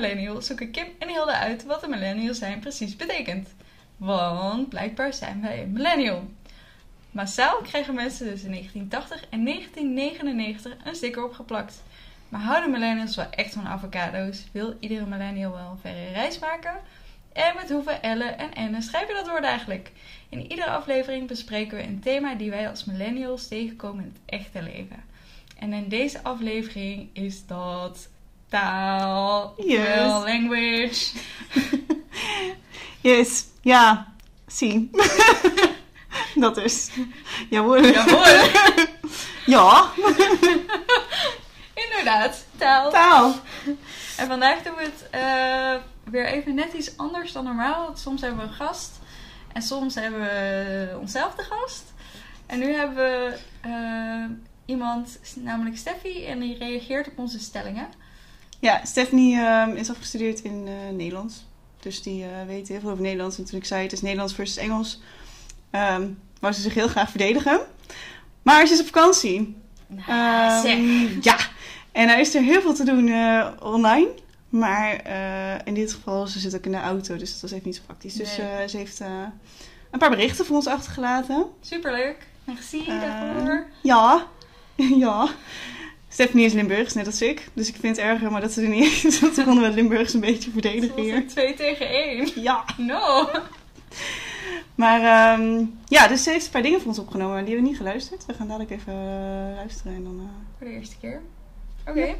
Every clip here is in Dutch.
millennial zoeken Kim en Hilde uit wat een millennial zijn precies betekent. Want blijkbaar zijn wij een millennial. Massaal kregen mensen dus in 1980 en 1999 een sticker opgeplakt. Maar houden millennials wel echt van avocado's? Wil iedere millennial wel een verre reis maken? En met hoeveel L'en en N'en schrijf je dat woord eigenlijk? In iedere aflevering bespreken we een thema die wij als millennials tegenkomen in het echte leven. En in deze aflevering is dat taal, Yes. language. Yes, ja, zie. dat is. Jawohl. Jawohl, Ja, inderdaad, taal. taal. En vandaag doen we het eh, weer even net iets anders dan normaal. Want soms hebben we een gast en soms hebben we onszelf de gast. En nu hebben we eh, iemand, namelijk Steffi, en die reageert op onze stellingen. Ja, Stephanie ehm, is afgestudeerd in eh, Nederlands. Dus die eh, weet heel veel over Nederlands. En toen ik zei het is Nederlands versus Engels, ehm wou ze zich heel graag verdedigen. Maar ze is op vakantie. Nou, zeg. ja, en er is er heel veel te doen eh, online. Maar in dit geval, ze zit ook in de auto, dus dat was even niet zo praktisch. Dus ze heeft een paar berichten voor ons achtergelaten. Superleuk. Merci daarvoor. Ja, ja. Stephanie is Limburgs, net als ik. Dus ik vind het erger, maar dat ze er niet is. Want ze konden we Limburgs een beetje verdedigen hier. 2 tegen 1. Ja. No. Maar ehm, ja, dus ze heeft een paar dingen voor ons opgenomen. Die hebben we niet geluisterd. We gaan dadelijk even eh, luisteren en dan... eh, Voor de eerste keer. Oké.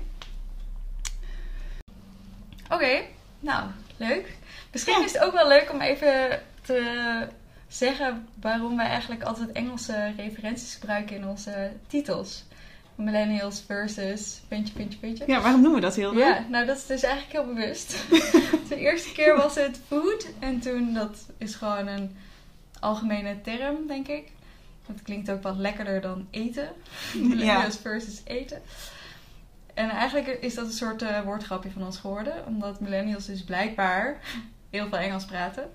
Oké, nou, leuk. Misschien Ja. is het ook wel leuk om even te zeggen waarom wij eigenlijk altijd Engelse referenties gebruiken in onze titels. Millennials versus puntje, puntje, puntje. Ja, waarom doen we dat heel Ja, nou dat is dus eigenlijk heel bewust. de eerste keer was het food en toen dat is gewoon een algemene term, denk ik. Dat klinkt ook wat lekkerder dan eten. Millennials versus eten. En eigenlijk is dat een soort eh, woordgrapje van ons geworden, omdat millennials dus blijkbaar heel veel Engels praten.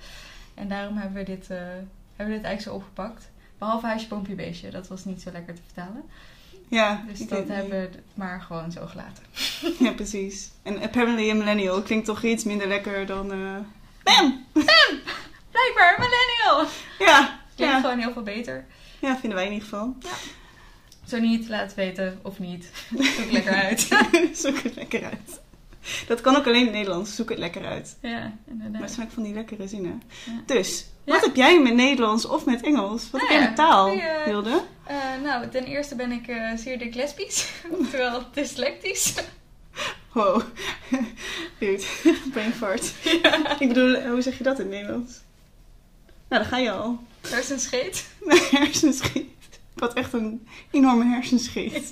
En daarom hebben we dit, eh, hebben we dit eigenlijk zo opgepakt. Behalve huisje, boompje, beestje. Dat was niet zo lekker te vertalen. Ja, Dus dat hebben we maar gewoon zo gelaten. Ja, precies. En apparently a millennial klinkt toch iets minder lekker dan... eh Bam! Blijkbaar, millennial! Ja, Klinkt ja. gewoon heel veel beter. ja, vinden wij in ieder geval. Zo niet, laat het weten. Of niet. Zoek lekker uit. Zoek het lekker uit. Dat kan ook alleen in het Nederlands. Zoek het lekker uit. ja, Maar inderdaad. het zijn ook van die lekkere zinnen. Ja. Dus, Ja. wat heb jij met Nederlands of met Engels? Wat Nou heb jij ja, met taal, goeie- Hilde? Eh, nou, ten eerste ben ik eh, zeer dik lesbisch. Oftewel dyslectisch. Wow. Dude, brain fart. Ik bedoel, hoe zeg je dat in Nederlands? Nou, daar ga je al. Hersenscheet. Mijn hersenscheet. Ik had echt een enorme hersenscheet.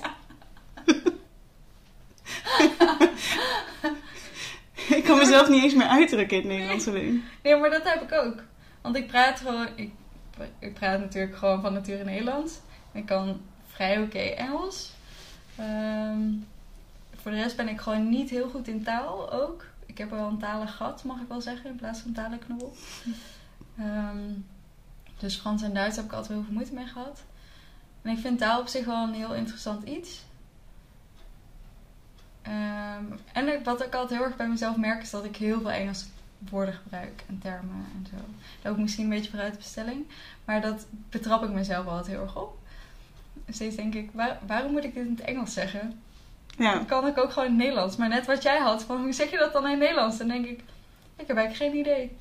ik kan mezelf niet eens meer uitdrukken in het Nederlands alleen. Nee, maar dat heb ik ook. Want ik praat gewoon... Ik, ik praat natuurlijk gewoon van nature Nederlands. Ik kan vrij oké Engels. Ehm, voor de rest ben ik gewoon niet heel goed in taal ook. Ik heb wel een talig gat, mag ik wel zeggen, in plaats van een talenknobbel. Ehm, dus Frans en Duits heb ik altijd heel veel moeite mee gehad. En ik vind taal op zich wel een heel interessant iets. Ehm, en wat ik altijd heel erg bij mezelf merk is dat ik heel veel Engelse woorden gebruik en termen en zo. Dat ook misschien een beetje vooruit de bestelling. Maar dat betrap ik mezelf altijd heel erg op. Steeds denk ik, waar- waarom moet ik dit in het Engels zeggen? Ja, Dat kan ik ook gewoon in het Nederlands. Maar net wat jij had, van hoe zeg je dat dan in het Nederlands? Dan denk ik, ik heb eigenlijk geen idee.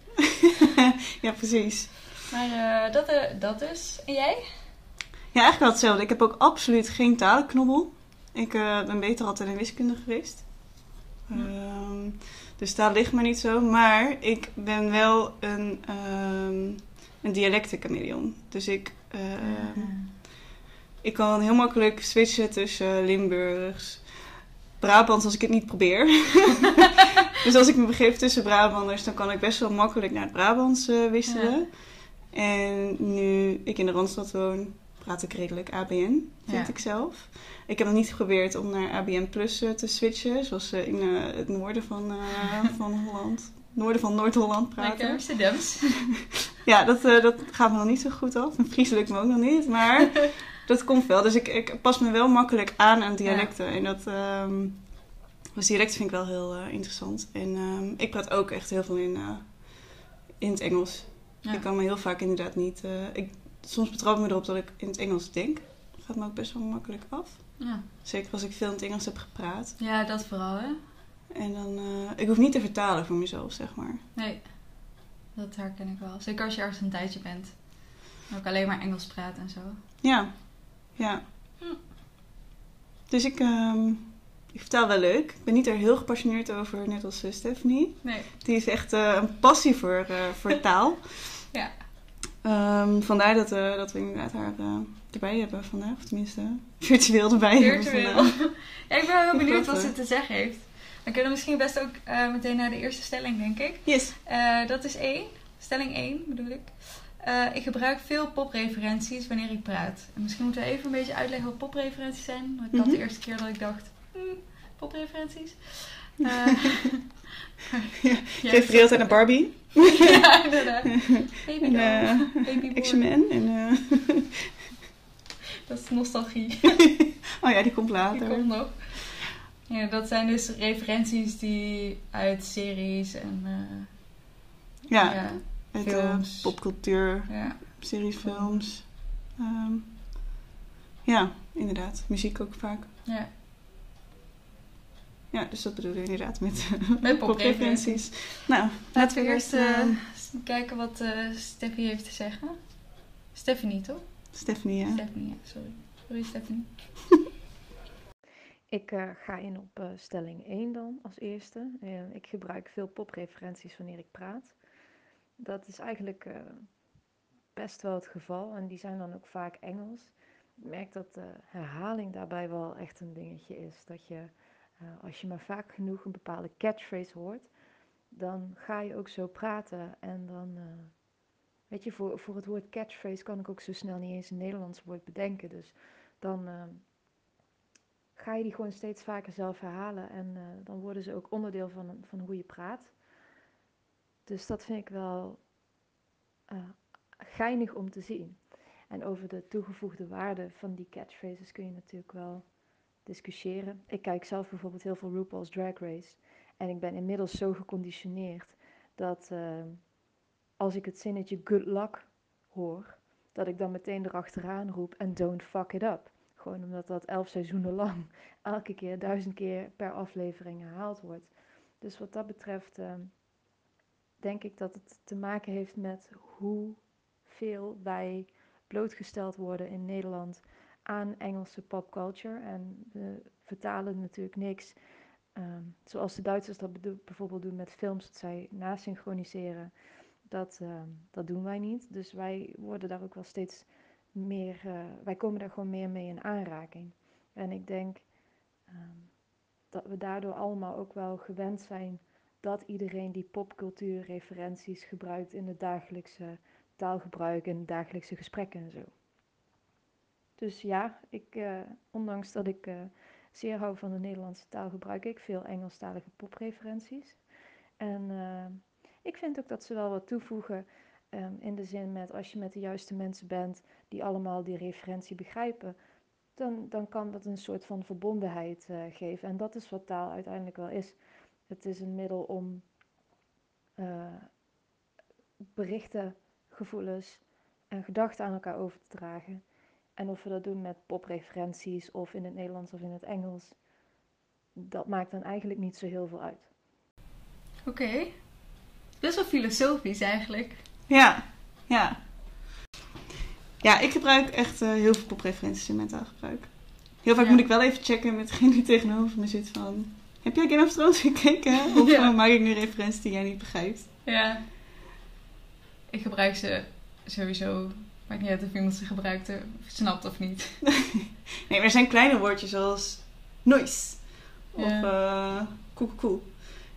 ja precies. Maar eh, dat, eh, dat dus. En jij? Ja, eigenlijk wel hetzelfde. Ik heb ook absoluut geen talenknobbel. Ik eh, ben beter altijd in wiskunde geweest. Ehm, dus taal ligt me niet zo. Maar ik ben wel een, ehm een dialectenchameleon. Dus ik, ehm, ik kan heel makkelijk switchen tussen Limburgs, Brabants als ik het niet probeer. dus als ik me begeef tussen Brabanders, dan kan ik best wel makkelijk naar het Brabants eh, wisselen. En nu ik in de Randstad woon, praat ik redelijk ABN, vind Ja. ik zelf. Ik heb nog niet geprobeerd om naar ABN Plus eh, te switchen, zoals ze in eh, het noorden van, eh, van Holland, noorden van Noord-Holland praten. Lekker Amsterdams. Ja, dat, eh, dat gaat me nog niet zo goed af. En Fries lukt me ook nog niet, maar dat komt wel. Dus ik, ik pas me wel makkelijk aan aan dialecten. En dat, ehm, Dus direct vind ik wel heel eh, interessant. En ehm, ik praat ook echt heel veel in, eh, in het Engels. Ja. Ik kan me heel vaak inderdaad niet... eh, ik, soms betrap ik me erop dat ik in het Engels denk. Gaat me ook best wel makkelijk af. Ja. Zeker als ik veel in het Engels heb gepraat. ja, dat vooral, hè? En dan... eh, ik hoef niet te vertalen voor mezelf, zeg maar. Nee, dat herken ik wel. Zeker als je ergens een tijdje bent. En ook alleen maar Engels praat en zo. Ja, ja. Hm. Dus ik, ehm, ik vertaal wel leuk. Ik ben niet er heel gepassioneerd over, net als eh, Stephanie. Nee. Die is echt eh, een passie voor, eh, voor taal. Ehm, vandaar dat, eh, dat we inderdaad haar eh, erbij hebben vandaag. Of tenminste, virtueel erbij Virtueel. hebben vandaag. ja, ik ben wel heel benieuwd wat ze te zeggen heeft. We kunnen misschien best ook eh, meteen naar de eerste stelling, denk ik. Yes. Dat is één. Stelling 1 bedoel ik. Ik gebruik veel popreferenties wanneer ik praat. En misschien moeten we even een beetje uitleggen wat popreferenties zijn. Want ik had Mhm. de eerste keer dat ik dacht, hmm, popreferenties. Uh, Ik refereer altijd naar Barbie. ja, inderdaad. Baby En, doll. eh, Baby boy. Action Man. En, eh, Dat is nostalgie. oh ja, die komt Die later. komt nog. Ja, dat zijn dus referenties die uit series en eh, Ja, ja, uit films. popcultuur, ja. series, films. Ehm, ja, inderdaad. Muziek ook vaak. ja. Ja, dus dat bedoel ik inderdaad met, Met popreferenties. Nou, Laten we eerst eh, eens kijken wat eh Steffi heeft te zeggen. Stephanie, toch? Stephanie, ja. Stephanie, ja, sorry. Sorry, Stephanie. Ik eh, ga in op eh, stelling 1 dan als eerste. Eh, ik gebruik veel popreferenties wanneer ik praat. Dat is eigenlijk eh, best wel het geval en die zijn dan ook vaak Engels. Ik merk dat de herhaling daarbij wel echt een dingetje is. Dat je, eh, als je maar vaak genoeg een bepaalde catchphrase hoort, dan ga je ook zo praten. En dan, eh, weet je, voor, voor het woord catchphrase kan ik ook zo snel niet eens een Nederlands woord bedenken. Dus dan... eh, ga je die gewoon steeds vaker zelf herhalen. En dan worden ze ook onderdeel van, van hoe je praat. Dus dat vind ik wel geinig om te zien. En over de toegevoegde waarde van die catchphrases kun je natuurlijk wel discussiëren. Ik kijk zelf bijvoorbeeld heel veel RuPaul's Drag Race. En ik ben inmiddels zo geconditioneerd dat eh, als ik het zinnetje good luck hoor, dat ik dan meteen erachteraan roep en don't fuck it up. Gewoon omdat dat elf seizoenen lang elke keer duizend keer per aflevering herhaald wordt. Dus wat dat betreft eh, denk ik dat het te maken heeft met hoeveel wij blootgesteld worden in Nederland aan Engelse popculture. En we vertalen natuurlijk niks. ehm, zoals de Duitsers dat bijvoorbeeld doen met films, dat zij nasynchroniseren. Dat, ehm, dat doen wij niet. Dus wij worden daar ook wel steeds meer, eh, wij komen daar gewoon meer mee in aanraking. En ik denk ehm, dat we daardoor allemaal ook wel gewend zijn dat iedereen die popcultuurreferenties gebruikt in het dagelijkse taalgebruik en dagelijkse gesprekken en zo. Dus ja, ik, eh, ondanks dat ik eh, zeer hou van de Nederlandse taal, gebruik ik veel Engelstalige popreferenties. En eh, ik vind ook dat ze wel wat toevoegen ehm, in de zin met als je met de juiste mensen bent die allemaal die referentie begrijpen, dan, dan kan dat een soort van verbondenheid geven. En dat is wat taal uiteindelijk wel is. Het is een middel om berichten, gevoelens en gedachten aan elkaar over te dragen. En of we dat doen met popreferenties of in het Nederlands of in het Engels, dat maakt dan eigenlijk niet zo heel veel uit. Oké. Best wel filosofisch eigenlijk. Ja, ja. Ja, ik gebruik echt eh, heel veel popreferenties in mijn taalgebruik. Heel vaak Ja. moet ik wel even checken met degene die tegenover me zit van... Heb jij Game of Thrones gekeken? Of Ja. maak ik nu referenties die jij niet begrijpt? Ja. Ik gebruik ze sowieso. Maakt niet uit of iemand ze gebruikt, eh, snapt of niet. Nee, maar er zijn kleine woordjes zoals noise. Of Ja. koe, koe, koe.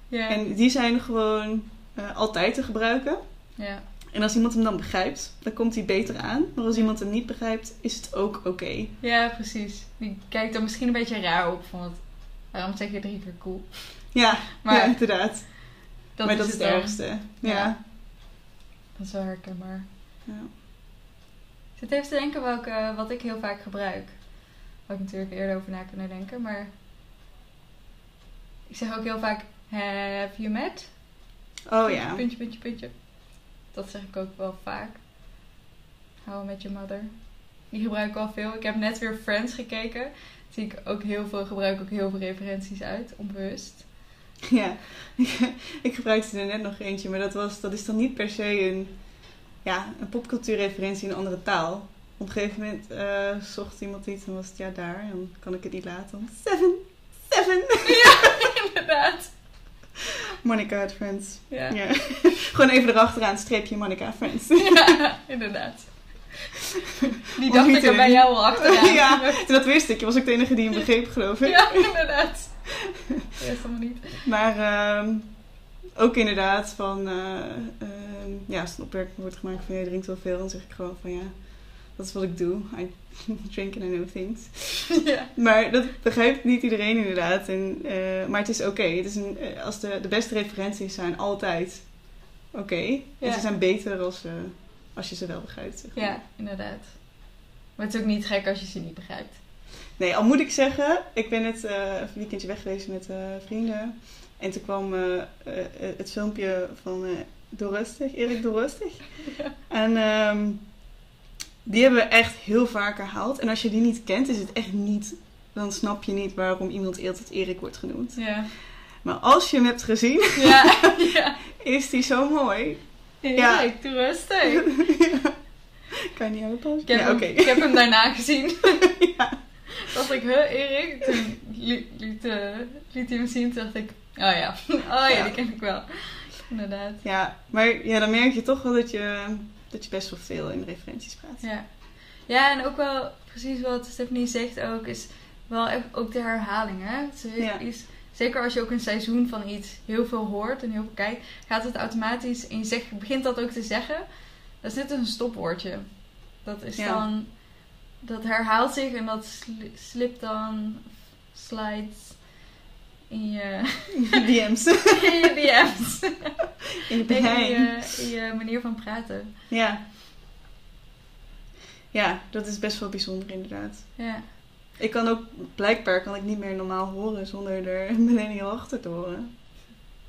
Ja. En die zijn gewoon eh, altijd te gebruiken. ja. En als iemand hem dan begrijpt, dan komt hij beter aan. Maar als iemand hem niet begrijpt, is het ook oké. ja, precies. Die kijkt dan misschien een beetje raar op. Van wat, waarom zeg je drie keer cool? Ja, Maar ja, inderdaad. dat maar is dat is het ergste. Ja. Ja. Dat is wel herkenbaar. Ja. Zit even te denken welke, wat ik heel vaak gebruik. Had ik natuurlijk eerder over na kunnen denken, maar... Ik zeg ook heel vaak, have you met? Oh ja. Puntje, puntje, puntje. Dat zeg ik ook wel vaak. How Met Your Mother. Die gebruik ik al veel. Ik heb net weer Friends gekeken. Zie ik ook heel veel, gebruik ook heel veel referenties uit, onbewust. Ja, ik gebruikte er net nog eentje, maar dat, was, dat is dan niet per se een, ja, een popcultuurreferentie in een andere taal. Op een gegeven moment eh, zocht iemand iets en was het ja daar, dan kan ik het niet laten. Seven, seven. Inderdaad. Monica uit Friends. Ja. Ja. Gewoon even erachteraan, streepje Monica Friends. Ja, inderdaad. Die dacht ik er bij jou al achteraan. ja, dat wist ik. Je was ook de enige die hem begreep, geloof ik. Ja, inderdaad. Ja, helemaal niet. Maar ehm, ook inderdaad van, eh, ehm, ja, als een opmerking wordt gemaakt van je drinkt wel veel, dan zeg ik gewoon van ja, dat is wat ik doe. I drink and I know things. Ja. Maar dat begrijpt niet iedereen inderdaad. En, eh, maar het is oké. Het is een, eh, als de, de beste referenties zijn altijd oké. En Ja. ze zijn beter als, als je ze wel begrijpt. Zeg maar. ja, inderdaad. Maar het is ook niet gek als je ze niet begrijpt. Nee, al moet ik zeggen, ik ben het een weekendje weg geweest met vrienden. En toen kwam eh, eh, het filmpje van eh Doorustig, Erik Doorustig. Ja. En ehm, die hebben we echt heel vaak herhaald. En als je die niet kent, is het echt niet... Dan snap je niet waarom iemand altijd Erik wordt genoemd. Ja. Maar als je hem hebt gezien, Ja. ja. is die zo mooi. Ja, ik doe rustig. Kan je niet helpen? Ik heb, ja, hem, oké. ik heb hem daarna gezien. ja. dacht ik, huh, Erik? Toen liet, liet, liet hij hem zien, toen dacht ik, oh ja, oh ja, Ja. die ken ik wel. Inderdaad. ja, maar ja, dan merk je toch wel dat je, dat je best wel veel in referenties praat. Ja. ja, en ook wel precies wat Stephanie zegt ook, is wel ook de herhaling. Hè? Ze Ja. is, zeker als je ook een seizoen van iets heel veel hoort en heel veel kijkt, gaat het automatisch en je zegt, begint dat ook te zeggen. Dat is net een stopwoordje. Dat is Ja. dan, dat herhaalt zich en dat sli- slipt dan, slides in je, DM's. in je DM's. In je Nee, in, brein. je, in je manier van praten. Ja. Ja, dat is best wel bijzonder inderdaad. Ja. Ik kan ook, blijkbaar kan ik niet meer normaal horen zonder er millennial achter te horen.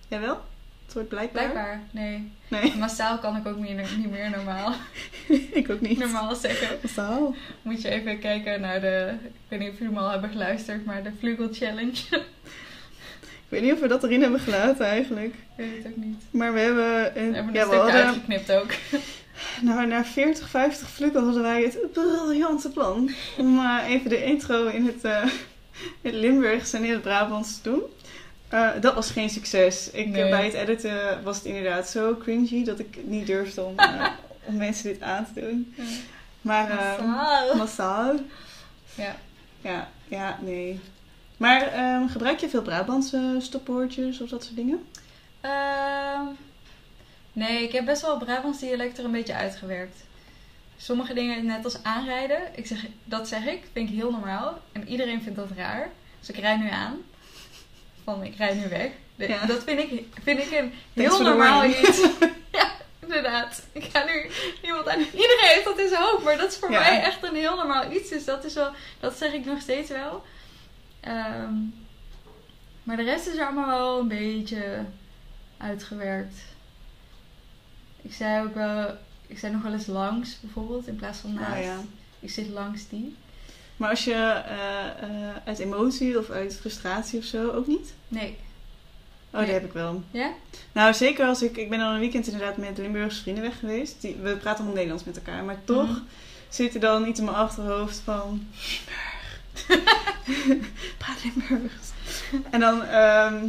Jij wel? Het wordt blijkbaar? Blijkbaar, nee. Nee, Massaal kan ik ook niet, niet meer normaal, ik ook niet. normaal zeggen. Massaal. Moet je even kijken naar de, ik weet niet of jullie hem al hebben geluisterd, maar de Vlugel Challenge. Ik weet niet of we dat erin hebben gelaten eigenlijk. ik weet het ook niet. Maar we hebben We een, hebben ja, we hadden, uitgeknipt ook. nou, na 40, 50 vlukken hadden wij het briljante plan om eh, even de intro in het, Limburgs en in het Brabants te doen. Eh, dat was geen succes. Ik, Nee. Bij het editen was het inderdaad zo cringy dat ik niet durfde om, om mensen dit aan te doen. Maar eh, Massaal. massaal. Ja. Ja, ja, nee. Maar ehm, gebruik je veel Brabantse stopwoordjes of dat soort dingen? Ehm, nee, ik heb best wel Brabants dialect er een beetje uitgewerkt. Sommige dingen, net als aanrijden, ik zeg, dat zeg ik, vind ik heel normaal. En iedereen vindt dat raar. Dus ik rij nu aan. Van, ik rij nu weg. De- Ja. Dat vind ik, vind ik een heel normaal iets. ja, inderdaad. Ik ga nu iemand aan. Iedereen heeft dat in zijn hoofd, maar dat is voor Ja. mij echt een heel normaal iets. Dus dat is wel, dat zeg ik nog steeds wel. Ehm, maar de rest is allemaal wel een beetje uitgewerkt. Ik zei ook wel, ik zei nog wel eens langs bijvoorbeeld in plaats van naast. Ah, ja. Ik zit langs die. Maar als je eh, eh, uit emotie of uit frustratie of zo ook niet? Nee. Oh, Nee. die heb ik wel. Ja? Nou, zeker als ik... Ik ben al een weekend inderdaad met Limburgse vrienden weg geweest. Die, we praten allemaal Nederlands met elkaar. Maar toch Mhm. zit er dan iets in mijn achterhoofd van... Limburg. Praat Limburgs. en dan ehm,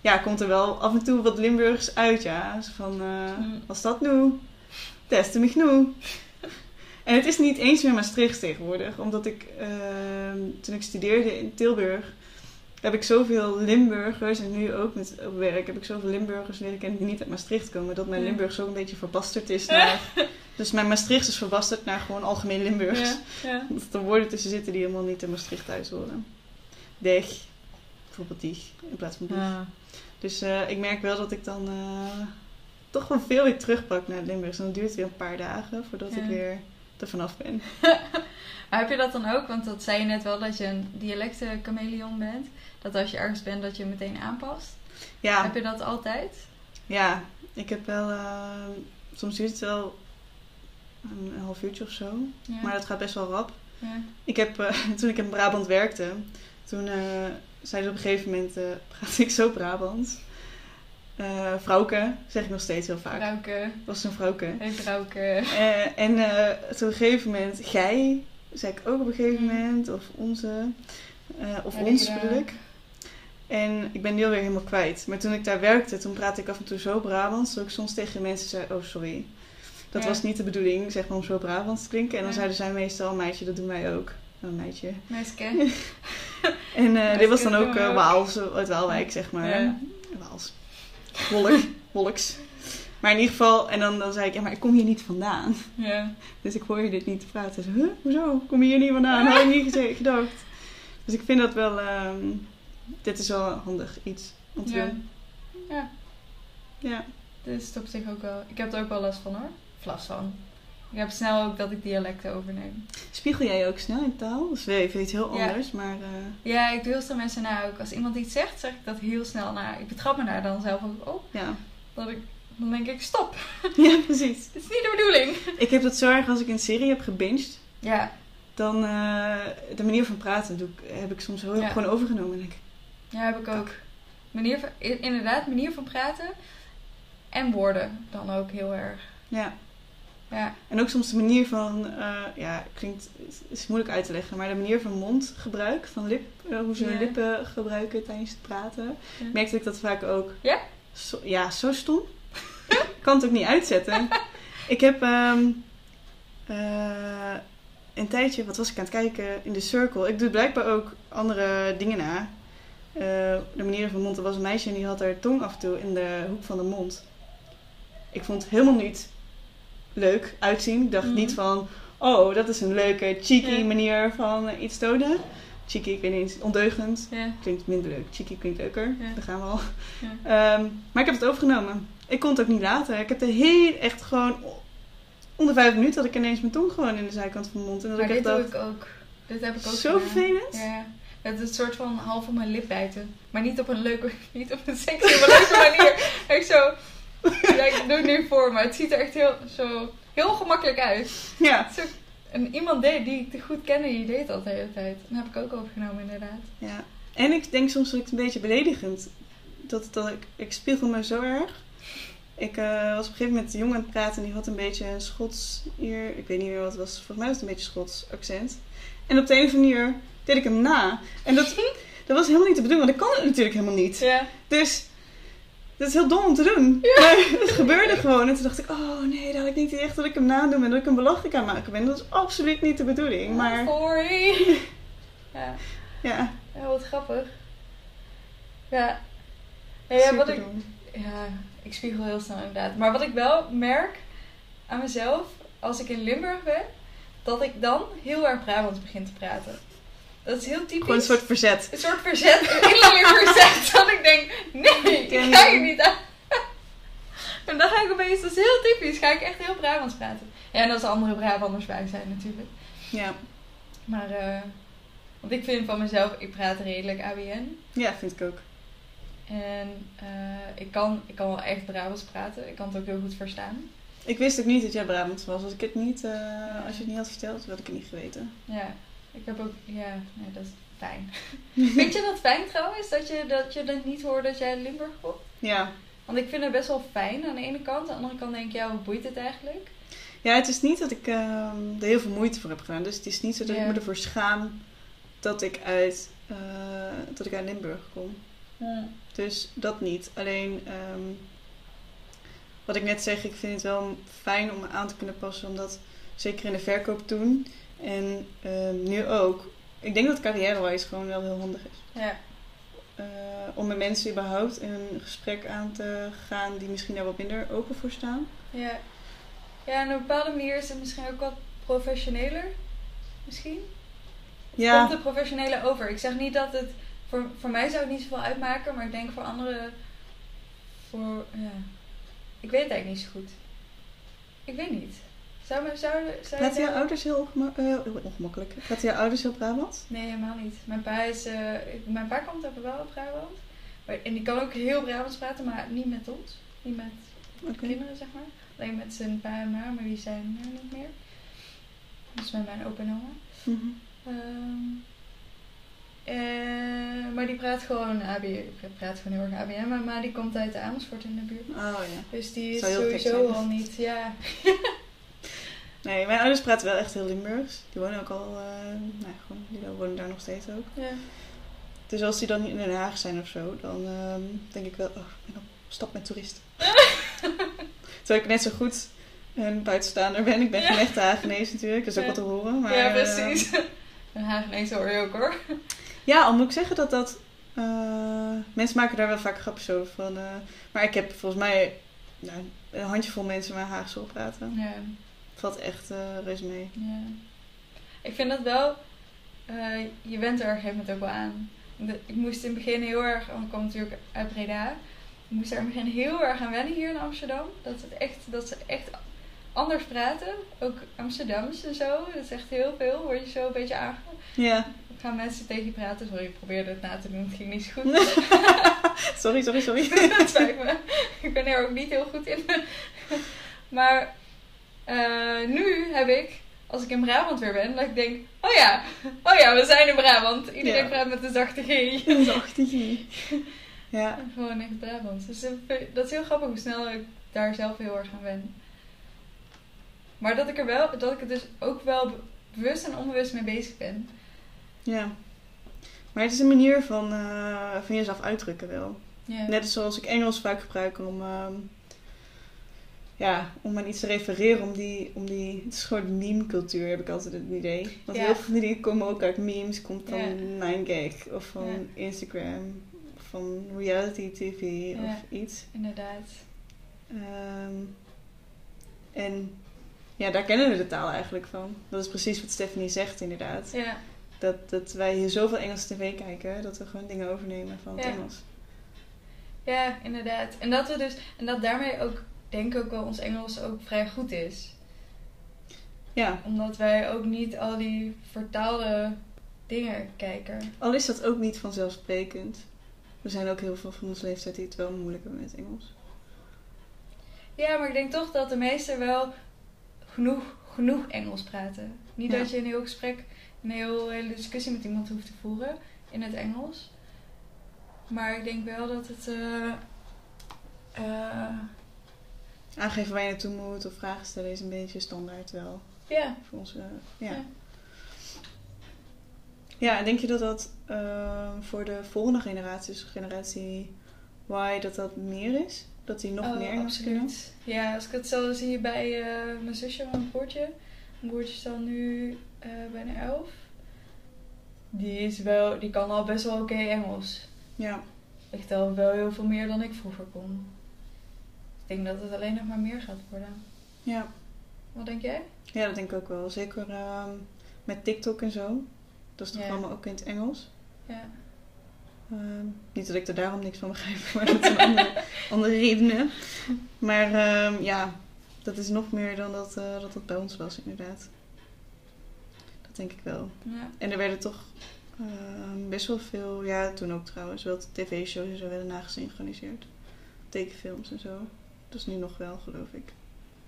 ja, komt er wel af en toe wat Limburgs uit, ja. Zo van, Mm. was dat nu? Testen mich nu. En het is niet eens meer Maastricht tegenwoordig. Omdat ik, ehm, toen ik studeerde in Tilburg, heb ik zoveel Limburgers, en nu ook met op werk, heb ik zoveel Limburgers leren kennen die niet uit Maastricht komen. Dat mijn Ja. Limburgs ook een beetje verbasterd is naar... dus mijn Maastricht is verbasterd naar gewoon algemeen Limburgs. Ja. ja. Dat er woorden tussen zitten die helemaal niet in Maastricht thuis horen. Deg, bijvoorbeeld die, in plaats van die. Ah. Dus eh, ik merk wel dat ik dan eh, toch wel veel weer terugpak naar het Limburgs. En dan duurt het weer een paar dagen voordat ik weer er vanaf ben. Maar heb je dat dan ook? Want dat zei je net wel dat je een dialecten chameleon bent. Dat als je ergens bent dat je meteen aanpast. Ja, Heb je dat altijd? ja. Ik heb wel... eh, soms duurt het wel een, half uurtje of zo. Ja. Maar dat gaat best wel rap. ja. Ik heb, eh, toen ik in Brabant werkte, toen eh zeiden ze op een gegeven moment, praatte ik zo Brabants. Eh vrouwke, zeg ik nog steeds heel vaak. Vrouwke. Dat was een vrouwke. Hey vrouwke. En toen op een gegeven moment, gij, zei ik ook op een gegeven Mm. moment, of onze, of Ja, ons bedoel ik. En ik ben die alweer helemaal kwijt. Maar toen ik daar werkte, toen praatte ik af en toe zo Brabants, dat ik soms tegen mensen zei, oh sorry. Dat Ja. was niet de bedoeling, zeg maar, om zo Brabants te klinken. En dan Ja. zeiden zij meestal, meisje, dat doen wij ook. Een meisje. Meisje. En eh, dit was dan ook eh ook. Waals, uit Waalwijk, zeg maar. Ja. Waals. Wolk. Wolks. Maar in ieder geval, en dan, dan zei ik, ja, maar ik kom hier niet vandaan. Ja. Dus ik hoor je dit niet praten. Huh, hoezo? Kom je hier niet vandaan? Had ik niet gedacht. Dus ik vind dat wel, ehm, dit is wel handig iets om te Ja. doen. Ja. Ja. Dit is het op zich ook wel. Ik heb er ook wel last van hoor. Of last van. Ik heb snel ook dat ik dialecten overneem. Spiegel jij ook snel in taal? Dat is weer even iets heel Ja. anders, maar... eh, Ja, ik doe heel snel mensen na ook. Als iemand iets zegt, zeg ik dat heel snel na. Ik betrap me daar dan zelf ook op. ja. Dat ik, dan denk ik, stop. ja, precies. Dit is niet de bedoeling. Ik heb dat zo erg als ik een serie heb gebinged. Ja, Dan eh, de manier van praten doe ik, heb ik soms heel Ja. gewoon overgenomen. En denk ik, ja heb ik ook. Manier van, inderdaad, manier van praten. En woorden dan ook heel erg. ja. Ja, En ook soms de manier van, eh, ja, klinkt, is, moeilijk uit te leggen, maar de manier van mondgebruik, van lip, eh, hoe ze hun lippen gebruiken tijdens het praten, Ja. merkte ik dat vaak ook. Ja? Zo, ja, zo stom. ik kan het ook niet uitzetten. ik heb ehm, eh, een tijdje, wat was ik aan het kijken, in de circle. Ik doe blijkbaar ook andere dingen na. Eh, de manier van mond, er was een meisje en die had haar tong af en toe in de hoek van de mond. Ik vond het helemaal niet leuk uitzien. Ik dacht Mhm. niet van, oh, dat is een leuke, cheeky manier van iets tonen. Cheeky, ik weet niet, ondeugend. ja. Klinkt minder leuk. Cheeky klinkt leuker. Daar gaan we al. Ehm, maar ik heb het overgenomen. Ik kon het ook niet laten. Ik heb de heel echt gewoon onder vijf minuten had ik ineens mijn tong gewoon in de zijkant van mijn mond. En dat Maar ik echt dit doe dacht, ik ook. Dit heb ik ook zo gedaan. vervelend. Ja. Het is een soort van half op mijn lip bijten. Maar niet op een leuke, niet op een sexy, maar leuke manier. Echt zo. Ja, ik doe het nu voor, maar het ziet er echt heel, zo, heel gemakkelijk uit. Ja. En iemand deed, die ik te goed kende, die deed dat de hele tijd. Dat heb ik ook overgenomen, inderdaad. ja. En ik denk soms dat ik het een beetje beledigend. Dat, dat ik, ik spiegel me zo erg. Ik eh, was op een gegeven moment een jongen aan het praten en die had een beetje een Schots hier. Ik weet niet meer wat het was. Volgens mij was het een beetje Schots accent. En op de een of andere manier deed ik hem na. En dat, dat was helemaal niet de bedoeling, want ik kan het natuurlijk helemaal niet. Ja. Dus dat is heel dom om te doen. Maar het gebeurde gewoon. En toen dacht ik, oh nee, dat had ik niet echt dat ik hem nadoe en dat ik hem belachelijk aan maken ben. Dat is absoluut niet de bedoeling. Maar Sorry. Ja. ja, ja, wat grappig. Ja. Ja, ja, wat ik. Ja, ik spiegel heel snel inderdaad. Maar wat ik wel merk aan mezelf, als ik in Limburg ben, dat ik dan heel erg Brabants begin te praten. Dat is heel typisch. Gewoon een soort verzet. Een soort verzet, een innerlijk verzet. Dat ik denk, nee, ik ga je niet aan. En dan ga ik opeens, dat is heel typisch, ga ik echt heel Brabants praten. Ja, en als er andere Brabanders bij zijn natuurlijk. Ja. Maar, eh, want ik vind van mezelf, ik praat redelijk ABN. ja, vind ik ook. En eh, ik, kan, ik kan wel echt Brabants praten. Ik kan het ook heel goed verstaan. Ik wist ook niet dat jij Brabant was. Als ik het niet, eh, als je het niet had verteld, had ik het niet geweten. Ja, ik heb ook, ja, nee, dat is fijn. Vind je dat fijn trouwens, dat je dat, je dat niet hoort dat jij Limburg komt? Ja. Want ik vind het best wel fijn aan de ene kant. Aan de andere kant denk ik, ja, hoe boeit het eigenlijk? Ja, het is niet dat ik ehm, er heel veel moeite voor heb gedaan. Dus het is niet zo dat Ja. ik me ervoor schaam dat ik uit, eh, dat ik uit Limburg kom. Dus dat niet. Alleen, ehm, wat ik net zeg, ik vind het wel fijn om me aan te kunnen passen. Omdat, zeker in de verkoop toen en ehm, nu ook, ik denk dat carrière-wise gewoon wel heel handig is. Ja, Eh, om met mensen überhaupt een gesprek aan te gaan die misschien daar wat minder open voor staan. ja. Ja, en op een bepaalde manier is het misschien ook wat professioneler. Misschien? Ja, Komt het professioneler over? Ik zeg niet dat het... Voor, voor mij zou het niet zoveel uitmaken, maar ik denk voor anderen... Voor, ja... Ik weet het eigenlijk niet zo goed. Ik weet niet. Zou, zou, zou Praten je jouw ouders heel ongema- eh, heel ongemakkelijk? Praten jouw ouders heel Brabant? Nee, helemaal niet. Mijn pa, is, eh, mijn pa komt ook wel uit Brabant. Maar, en die kan ook heel Brabants praten, maar niet met ons. Niet met Oké. kinderen, zeg maar. Alleen met zijn pa en ma, maar die zijn er niet meer. Dus met mijn opa en oma. Mhm. Ehm, eh, maar die praat gewoon ABN. praat gewoon heel erg ABN. Mijn ma die komt uit Amersfoort in de buurt. Oh ja. Dus die is sowieso al niet, ja. Nee, mijn ouders praten wel echt heel Limburgs. Die wonen ook al, eh nou gewoon, die wonen daar nog steeds ook. ja. Dus als die dan niet in Den Haag zijn of zo, dan ehm, denk ik wel, oh, ik ben op stap met toeristen. Terwijl ik net zo goed een buitenstaander ben. Ik ben Ja. geen echte Hagenees natuurlijk, dat is ook wat te horen. Maar, ja, ehm, precies. Een Hagenees hoor je ook hoor. ja, al moet ik zeggen dat dat... eh, mensen maken daar wel vaak grapjes over. Van, eh, maar ik heb volgens mij nou, een handjevol mensen waar Haagse op praten. Ja. Valt echt eh reuze mee. Ja. Ik vind dat wel, eh, je went er op een gegeven moment ook wel aan. De- ik moest in het begin heel erg, want ik kom natuurlijk uit Breda. Ik moest er in het begin heel erg aan wennen hier in Amsterdam. Dat, het echt, dat ze echt anders praten. Ook Amsterdams en zo. Dat is echt heel veel. Word je zo een beetje aange... Ja, Gaan mensen tegen je praten. Sorry, ik probeerde het na te doen. Het ging niet zo goed. sorry, sorry, sorry. dat spijt me. Ik ben er ook niet heel goed in. maar eh, nu heb ik, als ik in Brabant weer ben, dat ik denk: oh ja, oh ja, we zijn in Brabant. Iedereen Ja. praat met een zachte G. Een zachte G. Ja, Gewoon echt Brabant. Dus dat- is heel grappig hoe snel ik daar zelf heel erg aan ben. Maar dat ik er wel, dat ik er dus ook wel be- bewust en onbewust mee bezig ben. ja. Maar het is een manier van, eh, van jezelf uitdrukken wel. Ja. Net zoals ik Engels vaak gebruik om, ehm, ja, om aan iets te refereren. Om die, om die, het is gewoon meme-cultuur, heb ik altijd het idee. Want Ja. heel veel van die dingen komen ook uit memes. Komt van Ja. 9gag of van Instagram. Of van reality tv of iets. Inderdaad. Ehm, en ja, daar kennen we de taal eigenlijk van. Dat is precies wat Stephanie zegt inderdaad. Ja. Dat, dat wij hier zoveel Engelse tv kijken, dat we gewoon dingen overnemen van het Ja. Engels. Ja, inderdaad. En dat we dus, en dat daarmee ook, denk ook wel, ons Engels ook vrij goed is. Ja, Omdat wij ook niet al die vertaalde dingen kijken. al is dat ook niet vanzelfsprekend. Er zijn ook heel veel van onze leeftijd die het wel moeilijk hebben met Engels. Ja, maar ik denk toch dat de meesten wel genoeg, genoeg Engels praten. Niet Ja. dat je een heel gesprek, een heel, hele discussie met iemand hoeft te voeren in het Engels. Maar ik denk wel dat het. eh, Aangeven waar je naartoe moet of vragen stellen is een beetje standaard wel. ja, Voor ons, eh, ja. Ja. Ja, en denk je dat dat eh, voor de volgende generaties, generatie Y, dat dat meer is? Dat die nog Oh, meer absoluut. Ja, als ik het zo zie bij eh, mijn zusje, mijn broertje. Mijn broertje is dan nu eh, bijna elf. Die, is wel, die kan al best wel oké Engels. Ja. Echt al wel heel veel meer dan ik vroeger kon. Ik denk dat het alleen nog maar meer gaat worden. Ja. Wat denk jij? ja, dat denk ik ook wel. Zeker ehm, met TikTok en zo. Dat is toch Ja. allemaal ook in het Engels. Ja. Ehm, niet dat ik er daarom niks van begrijp, maar dat een andere, andere redenen. Maar ehm, ja, dat is nog meer dan dat, eh, dat dat bij ons was, inderdaad. Dat denk ik wel. ja. En er werden toch best wel veel, ja, toen ook trouwens, wel tv-shows en zo werden nagesynchroniseerd. Tekenfilms en zo. Dat is nu nog wel, geloof ik.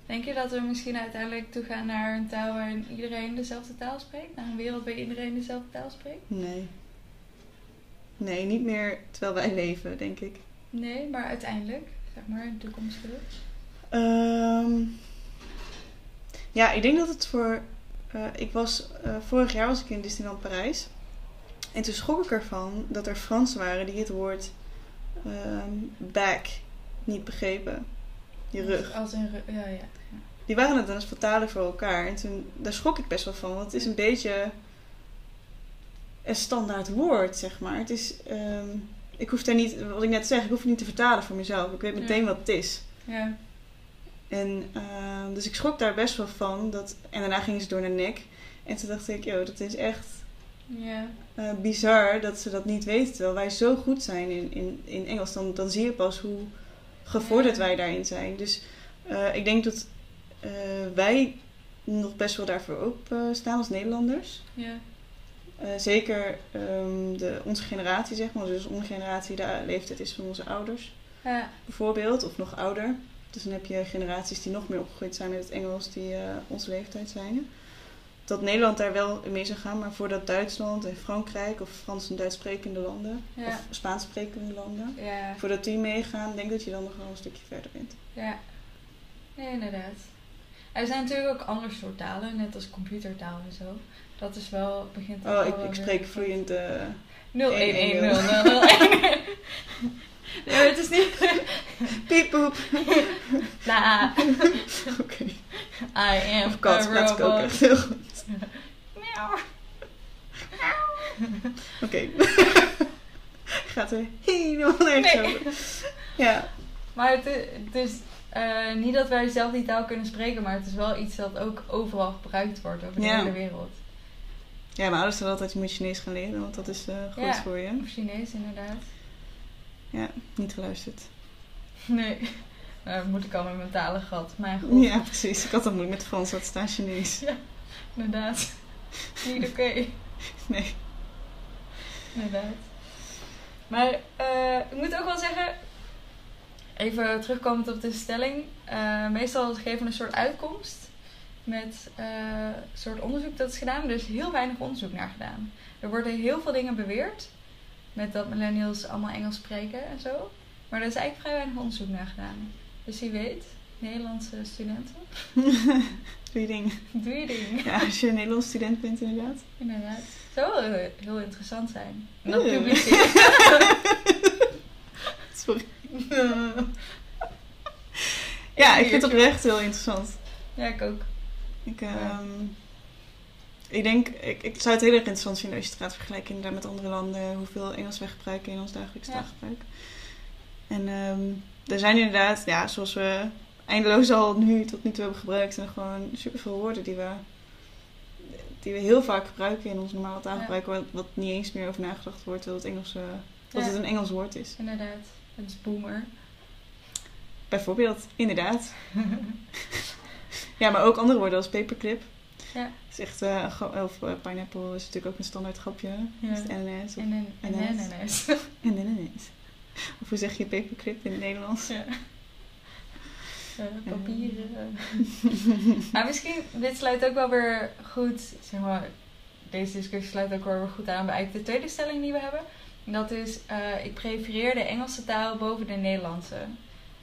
Denk je dat we misschien uiteindelijk toe gaan naar een taal waarin iedereen dezelfde taal spreekt? Naar een wereld waar iedereen dezelfde taal spreekt? Nee. Nee, niet meer terwijl wij leven, denk ik. Nee, maar uiteindelijk, zeg maar, in de toekomst. Ehm, ja, ik denk dat het voor. eh, ik was, eh, vorig jaar was ik in Disneyland Parijs. En toen schrok ik ervan dat er Fransen waren die het woord ehm, back niet begrepen. Je rug. Als rug, ja, ja. Die waren het aan het vertalen voor elkaar. En toen, daar schrok ik best wel van. Want het is een beetje een standaard woord, zeg maar. Het is, ehm, ik hoef daar niet, wat ik net zeg, ik hoef het niet te vertalen voor mezelf. Ik weet Ja. meteen wat het is. Ja, En ehm, dus ik schrok daar best wel van. Dat, en daarna gingen ze door naar nek. En toen dacht ik, joh, dat is echt ja, eh, bizar dat ze dat niet weten. Terwijl wij zo goed zijn in, in, in Engels. Dan, dan zie je pas hoe gevorderd wij daarin zijn. Dus eh, ik denk dat eh, wij nog best wel daarvoor open staan als Nederlanders. Ja. Eh, zeker ehm, de, onze generatie, zeg maar. Dus onze generatie, de leeftijd is van onze ouders, Ja. bijvoorbeeld. Of nog ouder. Dus dan heb je generaties die nog meer opgegroeid zijn met het Engels, die eh, onze leeftijd zijn. Dat Nederland daar wel mee zou gaan, maar voordat Duitsland en Frankrijk of Frans en Duits sprekende landen, Ja. of Spaans sprekende landen, Ja. voordat die meegaan, denk dat je dan nog wel een stukje verder bent. Ja. Nee, inderdaad. Er zijn natuurlijk ook ander soort talen, net als computertaal en zo. Dat is wel, begint Oh, ik, ik spreek vloeiend. eh 0 1 1 0 1, 0 0 1. Nee, maar het is niet... piep poep. La, Oké. I am Of kat, is ook echt heel goed. Miauw. Oké. Gaat er helemaal nergens Nee. over. Ja. Maar het, is eh, niet dat wij zelf die taal kunnen spreken, maar het is wel iets dat ook overal gebruikt wordt over de Ja. hele wereld. ja, mijn ouders zeiden altijd, je moet Chinees gaan leren, want dat is eh, goed Ja. voor je. Of Chinees inderdaad. Ja, niet geluisterd. Nee. Dat moet ik al met mijn talen gat. Mijn god. Ja, precies. Ik had dat moeilijk met Frans, dat staan Chinees. Inderdaad. Niet oké. Nee. Inderdaad. Maar eh, ik moet ook wel zeggen, even terugkomend op de stelling. eh, meestal geven we een soort uitkomst met eh, een soort onderzoek dat is gedaan. Er is heel weinig onderzoek naar gedaan. Er worden heel veel dingen beweerd. Met dat millennials allemaal Engels spreken en zo. Maar er is eigenlijk vrij weinig onderzoek naar gedaan. Dus wie weet, Nederlandse studenten, Doe je ding. doe je ding. Ja, als je een Nederlands student bent inderdaad. Inderdaad. Zou wel heel, interessant zijn. En publiceren. Sorry. Ja, ik vind het oprecht heel interessant. Ja, ik ook. Ik, ehm, ik denk, ik, ik zou het heel erg interessant vinden als je het gaat vergelijken inderdaad met andere landen. Hoeveel Engels wij gebruiken in ons dagelijks Ja. taalgebruik. En ehm, er zijn inderdaad, ja, zoals we eindeloos al nu tot nu toe hebben gebruikt, zijn er gewoon superveel woorden die we, die we heel vaak gebruiken in ons normale taalgebruik. Wat, wat niet eens meer over nagedacht wordt dat het, Engels, dat Ja. het een Engels woord is. Inderdaad. Het is boomer. Bijvoorbeeld, inderdaad. ja, maar ook andere woorden als paperclip. Ja. is echt, of eh, pineapple is natuurlijk ook een standaard grapje. Ja. Is het ananas of En en Ananas. Of hoe zeg je paperclip in het Nederlands? Ja. Eh, papieren. maar misschien, dit sluit ook wel weer goed, zeg maar, deze discussie sluit ook wel weer goed aan bij eigenlijk de tweede stelling die we hebben. En dat is, ik prefereer de Engelse taal boven de Nederlandse.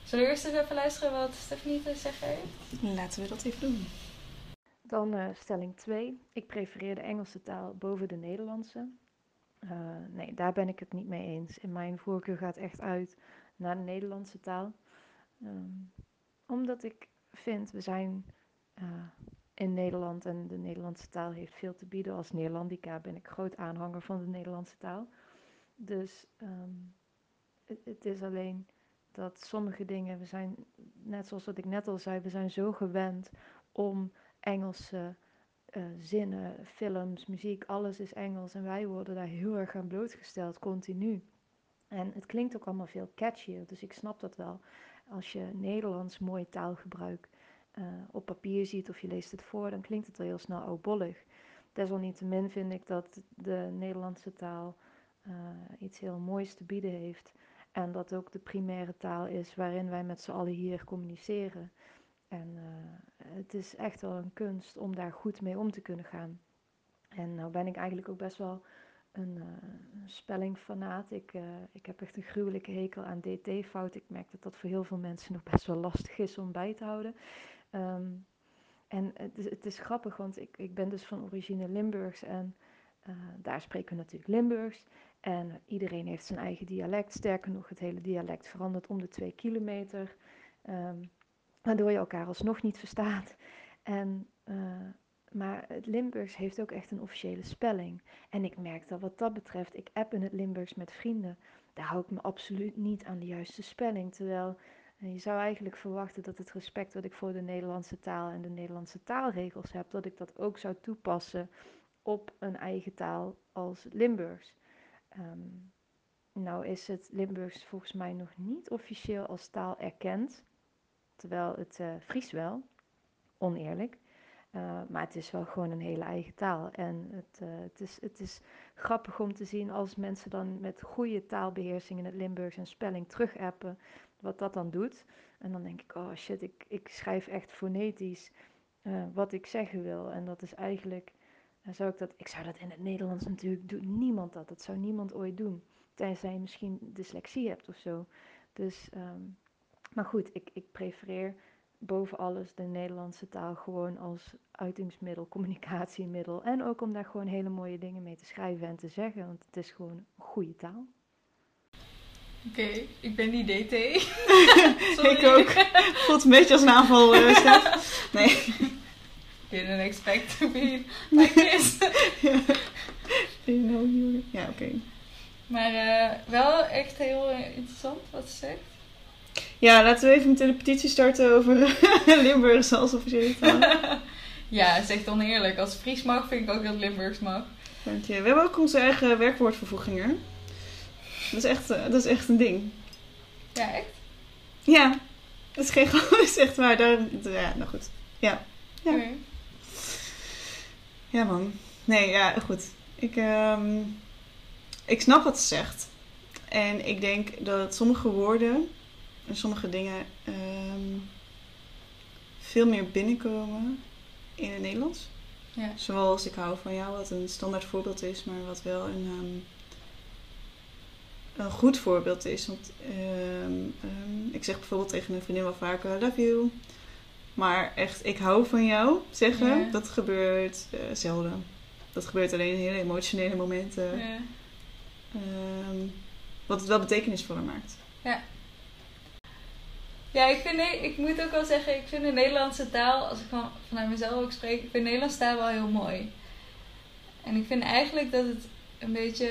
Zullen we eerst eens even luisteren wat Stephanie te zeggen heeft? Laten we dat even doen. Dan eh, stelling 2. Ik prefereer de Engelse taal boven de Nederlandse. Eh, nee, daar ben ik het niet mee eens. In mijn voorkeur gaat echt uit naar de Nederlandse taal. Ehm, omdat ik vind, we zijn eh, in Nederland en de Nederlandse taal heeft veel te bieden. Als Neerlandica ben ik groot aanhanger van de Nederlandse taal. Dus ehm, het, het is alleen dat sommige dingen, we zijn, net zoals wat ik net al zei, we zijn zo gewend om Engelse eh, zinnen, films, muziek, alles is Engels. En wij worden daar heel erg aan blootgesteld, continu. En het klinkt ook allemaal veel catchier, dus ik snap dat wel. Als je Nederlands mooie taalgebruik eh, op papier ziet of je leest het voor, dan klinkt het al heel snel oudbollig. Desalniettemin vind ik dat de Nederlandse taal eh, iets heel moois te bieden heeft. En dat ook de primaire taal is waarin wij met z'n allen hier communiceren. En eh, het is echt wel een kunst om daar goed mee om te kunnen gaan. En nou ben ik eigenlijk ook best wel een, uh, spellingfanaat. Ik, uh, ik heb echt een gruwelijke hekel aan dt-fout. Ik merk dat dat voor heel veel mensen nog best wel lastig is om bij te houden. Um, en het is, het is, grappig, want ik, ik ben dus van origine Limburgs en daar spreken we natuurlijk Limburgs. En iedereen heeft zijn eigen dialect. Sterker nog, het hele dialect verandert om de twee kilometer. Um, waardoor je elkaar alsnog niet verstaat. En, uh, maar het Limburgs heeft ook echt een officiële spelling. En ik merk dat wat dat betreft, ik app in het Limburgs met vrienden. Daar hou ik me absoluut niet aan de juiste spelling. Terwijl uh, je zou eigenlijk verwachten dat het respect wat ik voor de Nederlandse taal en de Nederlandse taalregels heb, dat ik dat ook zou toepassen op een eigen taal als Limburgs. Um, nou is het Limburgs volgens mij nog niet officieel als taal erkend. Terwijl het uh, Fries wel, oneerlijk. Eh, maar het is wel gewoon een hele eigen taal. En het, eh, het, is, het is grappig om te zien als mensen dan met goede taalbeheersing in het Limburgs en spelling terugappen, wat dat dan doet. En dan denk ik, oh shit, ik, ik schrijf echt fonetisch wat ik zeggen wil. En dat is eigenlijk, zou ik dat, ik zou dat in het Nederlands natuurlijk doen. Niemand dat, dat zou niemand ooit doen. Tenzij je misschien dyslexie hebt of zo. Dus, ehm, maar goed, ik, ik prefereer boven alles de Nederlandse taal gewoon als uitingsmiddel, communicatiemiddel. En ook om daar gewoon hele mooie dingen mee te schrijven en te zeggen, want het is gewoon een goede taal. Oké, ik ben die DT. ik ook. Voelt een beetje als een aanval. Uh, nee. Didn't expect to be like this. ja, oké. Maar uh, wel echt heel interessant wat ze zegt. Ja, laten we even meteen een petitie starten over Limburgs als officiële taal. ja, het is echt oneerlijk. Als Fries mag, vind ik ook dat Limburgs mag. Dank je. We hebben ook onze eigen werkwoordvervoegingen. Dat is echt, eh, dat is echt een ding. Ja, echt? Ja. Dat is geen dat is echt waar. Daar, ja, nou goed. Ja. Ja. Okay. ja, man. Nee, ja, goed. Ik, um, ik snap wat ze zegt. En ik denk dat sommige woorden en sommige dingen um, veel meer binnenkomen in het Nederlands. Ja. Zoals ik hou van jou, wat een standaard voorbeeld is, maar wat wel een, um, een goed voorbeeld is. Want um, ik zeg bijvoorbeeld tegen een vriendin wel vaak: love you. Maar echt, ik hou van jou zeggen, ja. dat gebeurt uh, zelden. Dat gebeurt alleen in hele emotionele momenten. Ja. wat het wel betekenisvoller maakt. Ja. Ja, ik, vind, ik moet ook wel zeggen, ik vind de Nederlandse taal, als ik van, vanuit mezelf ook spreek, ik vind de Nederlandse taal wel heel mooi. En ik vind eigenlijk dat het een beetje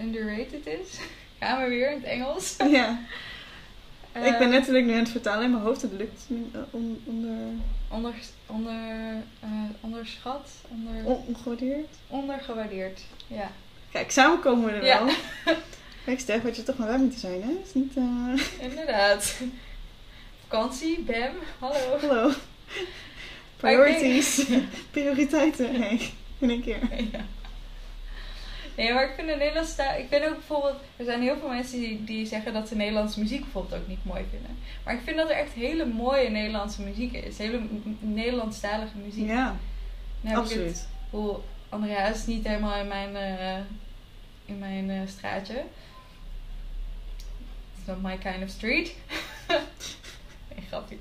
underrated is. Gaan we weer in het Engels. Ja. Uh, ik ben letterlijk nu aan het vertalen in mijn hoofd. Het lukt uh, on, onder... Onder, onder, uh, onderschat? Onder... On, ongewaardeerd? Ondergewaardeerd, ja. Kijk, samen komen we er ja. wel. Kijk, Stef, wat je toch maar bij moeten zijn, hè? Is niet, uh... Inderdaad. Vakantie, Bam, hallo. Hallo. Priorities. Prioriteiten, nee. In één keer. Ja. Nee, maar ik vind de Nederlandse taal... Ik vind ook bijvoorbeeld... Er zijn heel veel mensen die, die zeggen dat ze Nederlandse muziek bijvoorbeeld ook niet mooi vinden. Maar ik vind dat er echt hele mooie Nederlandse muziek is. Hele Nederlandstalige muziek. Ja, absoluut. Hoe Andrea is niet helemaal in mijn... Uh, in mijn uh, straatje. Not my kind of street. nee, grapje.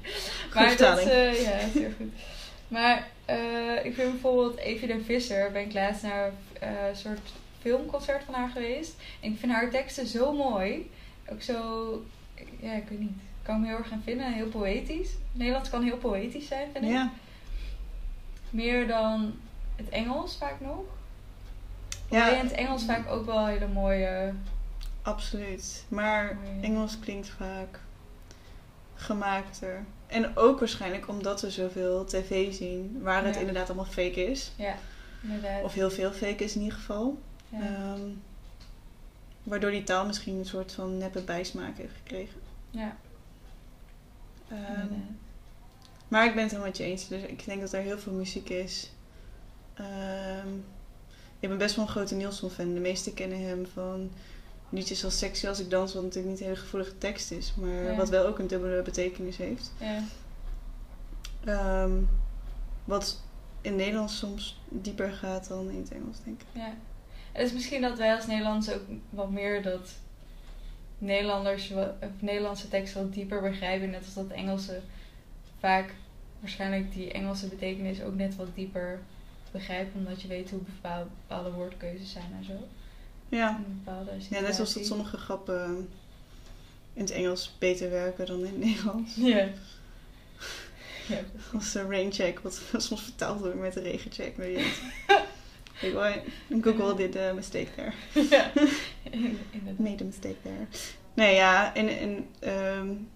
Maar dat, uh, ja, heel goed. Maar uh, ik vind bijvoorbeeld Evie de Visser, ben ik laatst naar een soort filmconcert van haar geweest. En ik vind haar teksten zo mooi. Ook zo, ja, ik weet niet. Ik kan me heel erg gaan vinden. Heel poëtisch. Nederlands kan heel poëtisch zijn, vind ik. Ja. Meer dan het Engels vaak nog. Ja. in het Engels vaak ook wel hele mooie... Absoluut. Maar Engels klinkt vaak gemaakter. En ook waarschijnlijk omdat we zoveel tv zien waar het inderdaad allemaal fake is. Ja, inderdaad. Of heel veel fake is in ieder geval. Ja. Um, waardoor die taal misschien een soort van neppe bijsmaak heeft gekregen. Ja. Um, maar ik ben het helemaal met je eens. Dus ik denk dat er heel veel muziek is. Um, ik ben best wel een grote Nielsen-fan. De meesten kennen hem van liedjes als Sexy als ik dans, wat natuurlijk niet een hele gevoelige tekst is, maar wat wel ook een dubbele betekenis heeft. Ja. Um, wat in Nederlands soms dieper gaat dan in het Engels, denk ik. Ja. Het is misschien dat wij als Nederlanders ook wat meer dat Nederlanders, of Nederlandse teksten wat dieper begrijpen, net als dat Engelse vaak waarschijnlijk die Engelse betekenis ook net wat dieper begrijpen, omdat je weet hoe bepaalde woordkeuzes zijn en zo. Ja. ja, net zoals dat sommige grappen in het Engels beter werken dan in het Nederlands. Ja. ja Als een raincheck, wat soms vertaald wordt met een regencheck. Weet je boy, Google did a mistake there. Ja, Made a mistake there. Nee, ja, en, en um,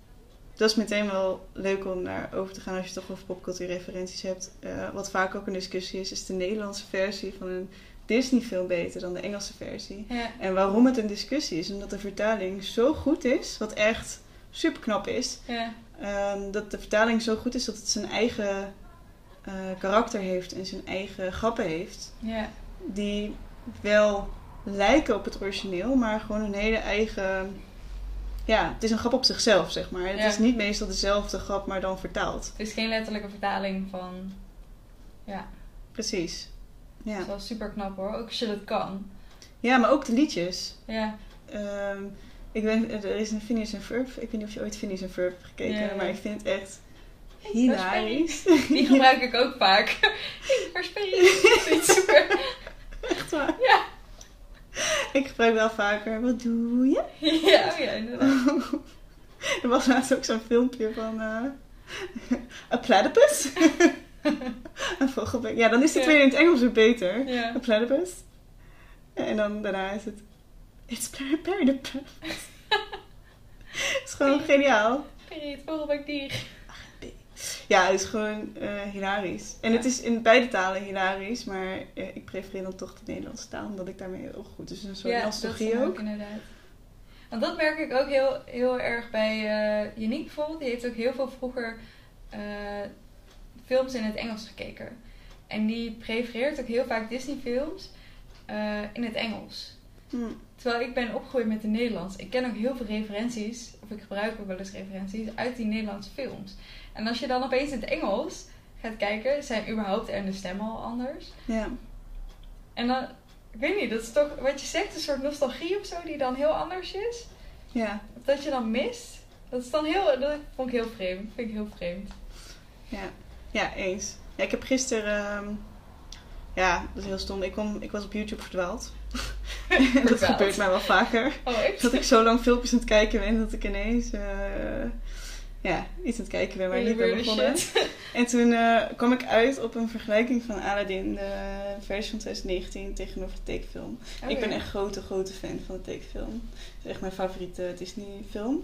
dat is meteen wel leuk om naar over te gaan als je toch over popcultuurreferenties hebt. Uh, wat vaak ook een discussie is, is de Nederlandse versie van een Disney-film beter dan de Engelse versie. Ja. En waarom het een discussie is, omdat de vertaling zo goed is, wat echt super knap is. Ja. Um, dat de vertaling zo goed is dat het zijn eigen eh, karakter heeft en zijn eigen grappen heeft. Ja. Die wel lijken op het origineel, maar gewoon een hele eigen... Ja, het is een grap op zichzelf, zeg maar. Het Ja. is niet meestal dezelfde grap, maar dan vertaald. Het is geen letterlijke vertaling van... Ja, Precies. Dat Ja. is wel super knap hoor. Ook als je dat kan. ja, maar ook de liedjes. Ja. Ehm, ik ben, er is een Phineas en Ferb. Ik weet niet of je ooit Phineas en Ferb hebt gekeken, Ja, ja. maar ik vind het echt is hilarisch. Die gebruik ik ook vaak. Waar speel je? Super. Echt waar. Ja. Ik gebruik wel vaker, wat doe je? Ja, oh ja, inderdaad. er was laatst ook zo'n filmpje van eh A platypus. een vogelbek. Ja, dan is het Ja. weer in het Engels weer beter. A platypus. En dan daarna is het It's platypus. Het is gewoon geniaal. Periet, vogelbekdier. Ja, het is gewoon eh, hilarisch. En Ja. het is in beide talen hilarisch, maar eh, ik prefereer dan toch de Nederlandse taal, omdat ik daarmee heel goed. Dus een soort Ja, dat is nostalgie dan ook. inderdaad. Want dat merk ik ook heel, heel erg bij uh, Unique bijvoorbeeld. Die heeft ook heel veel vroeger eh, films in het Engels gekeken. En die prefereert ook heel vaak Disney films eh, in het Engels. Hm. Terwijl ik ben opgegroeid met het Nederlands. Ik ken ook heel veel referenties, of ik gebruik ook wel eens referenties, uit die Nederlandse films. En als je dan opeens in het Engels gaat kijken, zijn überhaupt en de stemmen al anders. Ja. En dan, ik weet niet, dat is toch wat je zegt, een soort nostalgie of zo, die dan heel anders is. Ja. Dat je dan mist. Dat is dan heel, dat vond ik heel vreemd. vind ik heel vreemd. Ja. Ja, eens. Ja, ik heb gisteren... ehm, ja, dat is heel stom. Ik, kom, ik was op YouTube verdwaald. dat gebeurt mij wel vaker. Oh? Dat ik zo lang filmpjes aan het kijken ben, dat ik ineens... eh, ja, iets aan het kijken ben waar ik niet ben begonnen. En toen eh, kwam ik uit op een vergelijking van Aladdin, de versie van 2019, tegenover de tekenfilm. Oh, ik ben echt grote, grote fan van de tekenfilm. Het is echt mijn favoriete Disney-film.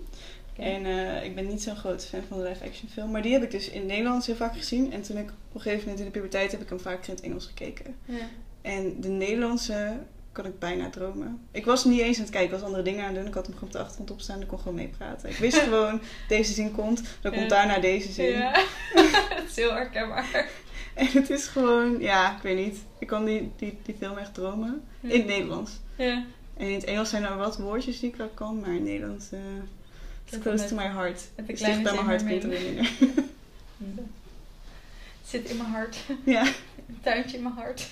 En eh, ik ben niet zo'n grote fan van de live-action film. Maar die heb ik dus in het Nederlands heel vaak gezien. En toen ik op een gegeven moment in de puberteit heb ik hem vaker in het Engels gekeken. Ja. En de Nederlandse kan ik bijna dromen. Ik was niet eens aan het kijken, ik was andere dingen aan het doen. Ik had hem gewoon op de achtergrond opstaan, ik kon gewoon meepraten. Ik wist gewoon, deze zin komt, dan komt Ja. daarna deze zin. Ja, dat is heel herkenbaar. En het is gewoon, ja, ik weet niet. Ik kan die, die, die film echt dromen. Ja. In het Nederlands. Ja. En in het Engels zijn er wat woordjes die ik wel kan, maar in het Nederlands eh it's close to my heart. Is dicht kleine bij mijn hart komt er weer. Het zit in mijn hart. Ja. Een tuintje in mijn hart.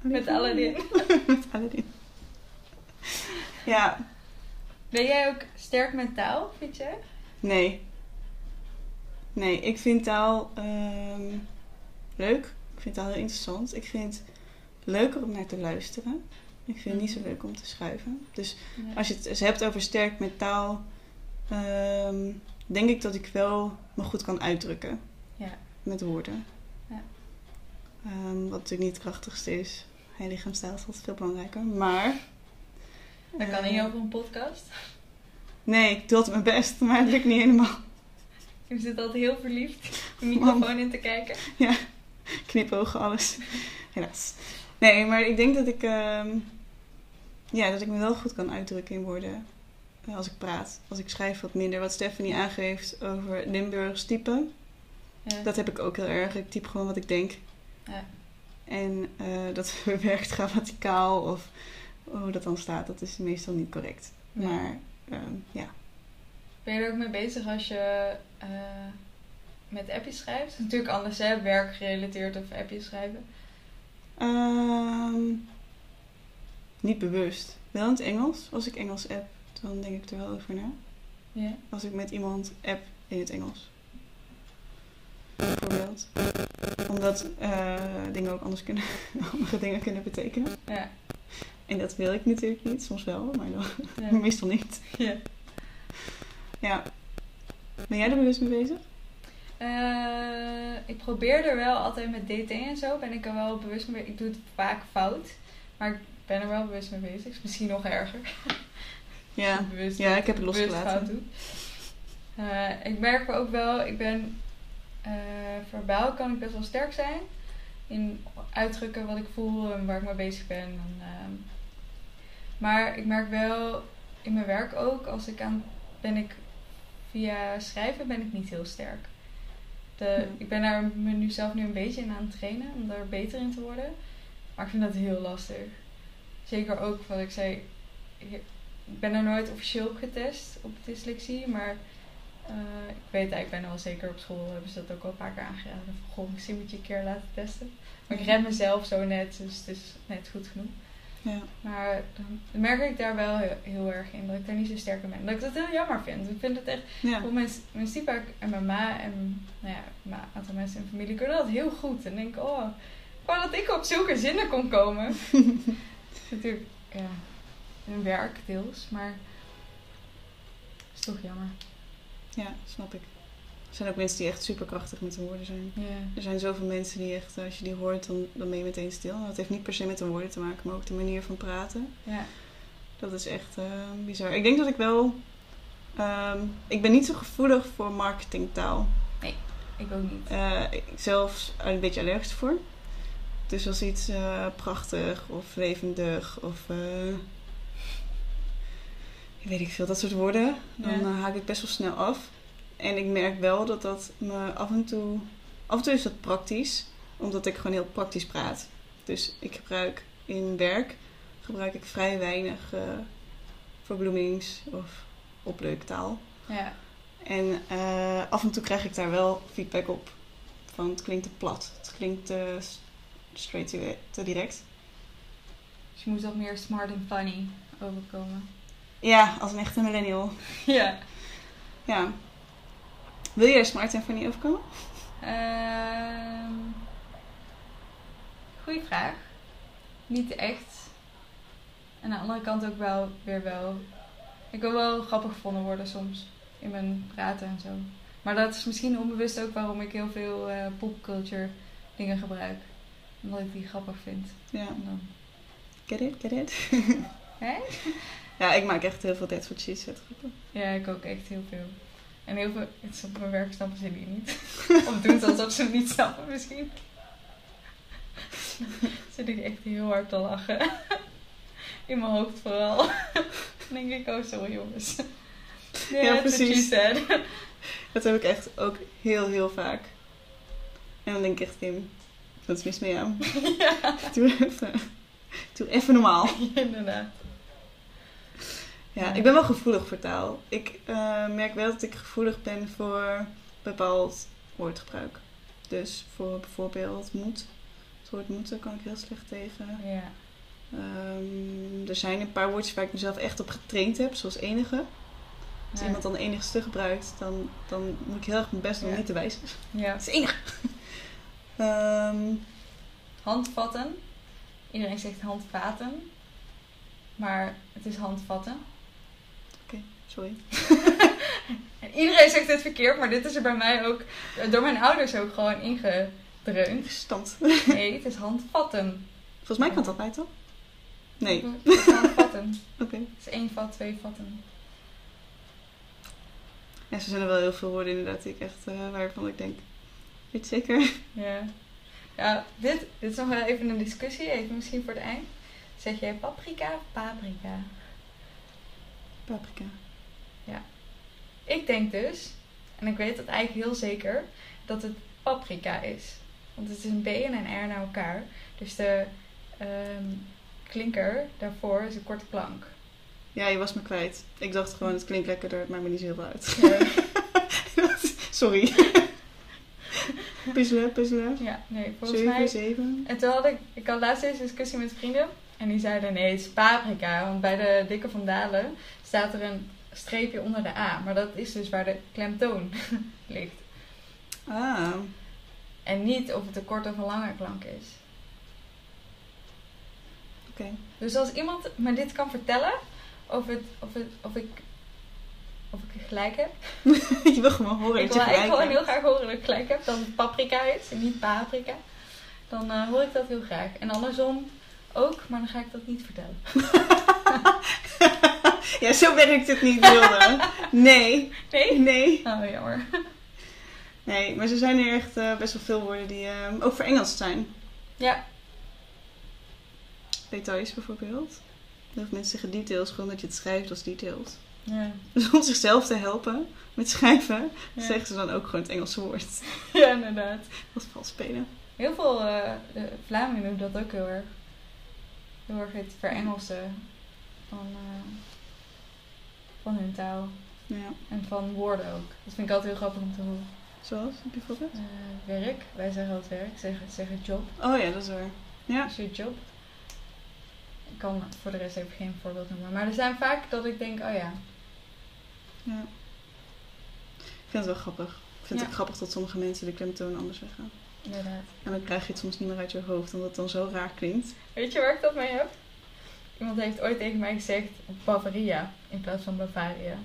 Met Aladdin. Met Aladdin. Ja, Ben jij ook sterk mentaal, vind je? nee. Nee, ik vind taal ehm, leuk. Ik vind taal heel interessant. Ik vind het leuker om naar te luisteren. Ik vind het niet zo leuk om te schrijven. Dus als je het eens hebt over sterk mentaal, ehm, denk ik dat ik wel me goed kan uitdrukken. Ja. Met woorden. Ja. Ehm, wat natuurlijk niet het krachtigste is. Mijn lichaamstaal is altijd veel belangrijker. Maar... Dat kan eh, niet over een podcast. Nee, ik doe altijd mijn best, maar het lukt niet helemaal. Je zit altijd heel verliefd de microfoon in te kijken. Knipogen, alles. Helaas. Nee, maar ik denk dat ik, ehm, ja, dat ik me wel goed kan uitdrukken in woorden. Als ik praat. Als ik schrijf wat minder. Wat Stephanie aangeeft over Limburgs type. Ja. Dat heb ik ook heel erg. Ik typ gewoon wat ik denk. Ja. En eh, dat bewerkt grammaticaal of hoe dat dan staat. Dat is meestal niet correct. Maar ehm, ja. Ben je er ook mee bezig als je eh, met appjes schrijft? Natuurlijk anders, hè? Werkgerelateerd of appjes schrijven. Ehm, niet bewust. Wel in het Engels. Als ik Engels app, dan denk ik er wel over na. Ja. Als ik met iemand app in het Engels. Bijvoorbeeld. Omdat eh, dingen ook anders kunnen, andere dingen kunnen betekenen. Ja. En dat wil ik natuurlijk niet. Soms wel, maar dan, Ja. meestal niet. ja. Ja. Ben jij er bewust mee bezig? Eh, ik probeer er wel altijd met dating en zo. Ben ik er wel bewust mee. Ik doe het vaak fout. Maar ik ben er wel bewust mee bezig. Is misschien nog erger. Ja. Bewust, Ja, ik heb het losgelaten. Eh, ik merk ook wel, ik ben eh, verbaal kan ik best wel sterk zijn. In uitdrukken wat ik voel en waar ik mee bezig ben. En, ehm, maar ik merk wel in mijn werk ook, als ik aan ben ik via schrijven ben ik niet heel sterk. De, Ja. Ik ben daar me nu zelf nu een beetje in aan het trainen om daar beter in te worden. Maar ik vind dat heel lastig. Zeker ook wat ik zei. Ik ben er nooit officieel op getest op dyslexie, maar eh, ik weet eigenlijk bijna wel zeker op school hebben ze dat ook al een paar keer aangeraden. Van, Goh, misschien moet je een keer laten testen. Maar ik red mezelf zo net, dus het is net goed genoeg. Ja. Maar dan merk ik daar wel heel, heel erg in dat ik daar niet zo sterk in ben. Dat ik dat heel jammer vind. Ik vind het echt Ja. voor mijn, mijn en mijn ma en nou ja, een aantal mensen in familie kunnen dat heel goed. En denk oh, ik wou dat ik op zulke zinnen kon komen. Natuurlijk, ja, hun werk deels, maar is toch jammer. ja, snap ik. Er zijn ook mensen die echt superkrachtig met hun woorden zijn. Er zijn zoveel mensen die echt, als je die hoort, dan, dan ben je meteen stil. Dat heeft niet per se met de woorden te maken, maar ook de manier van praten. ja. Dat is echt eh, bizar. Ik denk dat ik wel... ehm, ik ben niet zo gevoelig voor marketingtaal. Ik ook niet. Eh, ik zelfs een beetje allergisch voor. Dus als iets eh, prachtig of levendig of... weet ik veel, dat soort woorden. Dan Ja. eh, haak ik best wel snel af. En ik merk wel dat dat me af en toe... Af en toe is dat praktisch. Omdat ik gewoon heel praktisch praat. Dus ik gebruik in werk... gebruik ik vrij weinig eh verbloemings- of opleuktaal. Ja. En eh, af en toe krijg ik daar wel feedback op. Van het klinkt te plat. Het klinkt te straight to, te direct. Dus je moet wat meer smart en funny overkomen. Ja, als een echte millennial. Ja. Ja. Wil je smart en funny overkomen? Ehm goeie vraag. Niet echt. En aan de andere kant ook wel weer wel. Ik wil wel grappig gevonden worden soms. In mijn praten en zo. Maar dat is misschien onbewust ook waarom ik heel veel eh popculture dingen gebruik. Omdat ik die grappig vind. Ja. En dan, Get it? Get it? hè? Ja, ik maak echt heel veel What She Said grappen. Ja, ik ook echt heel veel. En heel veel, het is op mijn werk snappen ze die niet. of doen ze alsof ze het niet snappen misschien. Zit ik echt heel hard te lachen. In mijn hoofd vooral. Dan denk ik, oh sorry jongens. Ja, Ja, precies. said. Dat heb ik echt ook heel, heel vaak. En dan denk ik echt, Kim, wat is mis met jou? ja, Doe even, doe even normaal. inderdaad. Ja, ik ben wel gevoelig voor taal. Ik eh, merk wel dat ik gevoelig ben voor bepaald woordgebruik. Dus voor bijvoorbeeld moet. Het woord moeten kan ik heel slecht tegen. Ja. Ehm, er zijn een paar woordjes waar ik mezelf echt op getraind heb, zoals enige. Als Ja. iemand dan enigste gebruikt, dan, dan moet ik heel erg mijn best doen om Ja. niet te wijzen. ja. Het is enige. Ehm, Handvatten. Iedereen zegt handvaten. Maar het is handvatten. Sorry. En iedereen zegt het verkeerd, maar dit is er bij mij ook eh, door mijn ouders ook gewoon ingedreund. Gestand. Nee, het is handvatten. Volgens mij kan het altijd toch? Nee, Het is handvatten. oké. Het is één vat, twee vatten. Ja, zo zijn er wel heel veel woorden inderdaad die ik echt, eh, waarvan ik denk, weet je zeker? Ja. Ja, dit, dit is nog wel even een discussie, even misschien voor het eind. Zeg jij paprika of paprika? Paprika. Ik denk dus, en ik weet het eigenlijk heel zeker, dat het paprika is. Want het is een B en een R naar elkaar. Dus de ehm, klinker daarvoor is een korte klank. Ja, je was me kwijt. Ik dacht gewoon, het klinkt lekkerder, het maakt me niet zo heel veel uit. Sorry. puzzelen, puzzelen. ja nee, volgens 7, mij 7. En toen had ik, ik had laatst deze discussie met vrienden. En die zeiden nee, het is paprika. Want bij de dikke van Dalen staat er een streepje onder de A. Maar dat is dus waar de klemtoon ligt. Ah, En niet of het een korte of een lange klank is. oké. Dus als iemand me dit kan vertellen, of, het, of, het, of, ik, of ik gelijk heb. je wil gewoon horen ik dat wil je gelijk gewoon hebt. heel graag horen dat ik gelijk heb. Dat het paprika is en niet paprika. Dan eh, hoor ik dat heel graag. En andersom ook, maar dan ga ik dat niet vertellen. ja, zo werkt het niet, Wilde. Nee, Nee? nee. Oh, jammer. Nee, maar er zijn er echt eh, best wel veel woorden die eh, ook voor Engels zijn. Ja, Details bijvoorbeeld. Veel mensen zeggen details gewoon dat je het schrijft als details. Ja. Dus om zichzelf te helpen met schrijven, Ja. zeggen ze dan ook gewoon het Engelse woord. ja, inderdaad. Dat vals spelen. Heel veel de Vlamingen doen dat ook heel erg. Heel erg het verengelsen van, van hun taal. Ja. En van woorden ook. Dat vind ik altijd heel grappig om te horen. Zoals, heb je bijvoorbeeld? Eh, werk, wij zeggen altijd werk, zeggen, zeggen job. Oh ja, dat is waar. Ja. Is je job? Ik kan voor de rest even geen voorbeeld noemen. Maar er zijn vaak dat ik denk, oh ja. ja. Ik vind het wel grappig. Ik vind Ja. het grappig dat sommige mensen de klemtoon anders zeggen. Inderdaad. En dan krijg je het soms niet meer uit je hoofd, omdat het dan zo raar klinkt. Weet je waar ik dat mee heb? Iemand heeft ooit tegen mij gezegd Bavaria in plaats van Bavaria.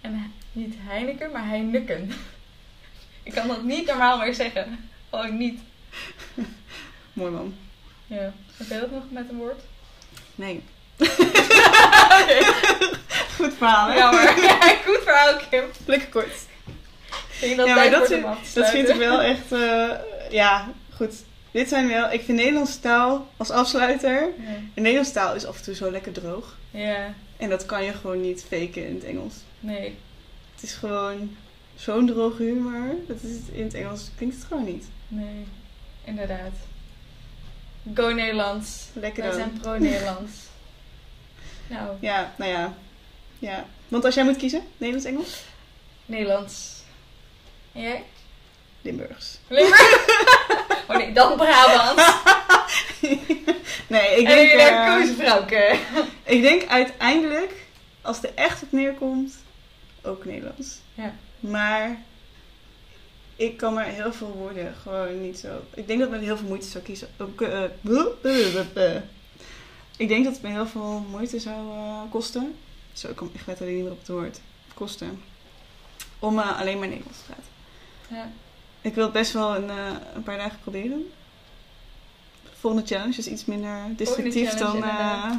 En niet Heineken, maar Heineken. Ik kan dat niet normaal meer zeggen. Gewoon niet. Mooi man. Ja. Heb jij dat nog met een woord? Nee. Goed verhaal, hè? Jammer. Ja, goed verhaal, Kim. Lekker kort. Dat Ja, maar dat vind- Dat vind ik wel echt, eh, ja, goed. Dit zijn wel, ik vind Nederlandse taal als afsluiter. Ja. En Nederlandse taal is af en toe zo lekker droog. Ja, En dat kan je gewoon niet faken in het Engels. nee. Het is gewoon zo'n droge humor. Dat is, in het Engels klinkt het gewoon niet. Nee, inderdaad. Go Nederlands. Lekker Wij dan. zijn pro-Nederlands. nou, Ja, nou ja. ja. Want als jij moet kiezen, Nederlands, Engels? Nederlands. En jij? Limburgs. Limburg? oh nee, dan Brabant. nee, ik en denk, jullie eh, uh, Koosvrouwke. ik denk uiteindelijk, als het er echt op neerkomt, ook Nederlands. Ja. Maar ik kan maar heel veel woorden gewoon niet zo. Ik denk dat ik met heel veel moeite zou kiezen. Eh. Ik denk dat het me heel veel moeite zou eh, kosten. Zo, ik kom echt letterlijk niet meer op het woord. Kosten. Om eh, alleen maar Nederlands te praten. Ja. Ik wil het best wel een, eh, een paar dagen proberen. Volgende challenge is iets minder destructief dan. eh.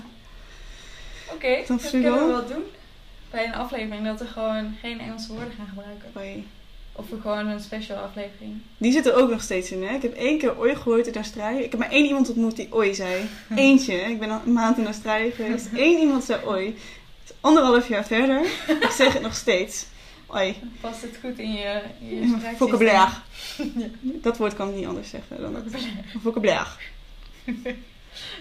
Oké, Dan dat kunnen we wel doen. Bij een aflevering dat we gewoon geen Engelse woorden gaan gebruiken. Of we gewoon een special aflevering. Die zit er ook nog steeds in. Hè? Ik heb één keer ooi gehoord in Australië. Ik heb maar één iemand ontmoet die ooi zei. Eentje. Ik ben al een maand in Australië geweest. Eén iemand zei ooi. Anderhalf jaar verder. Ik zeg het nog steeds. Oei. Past het goed in je, in je? Vocabulaire. Ja. Dat woord kan ik niet anders zeggen dan dat. Vocabulaire.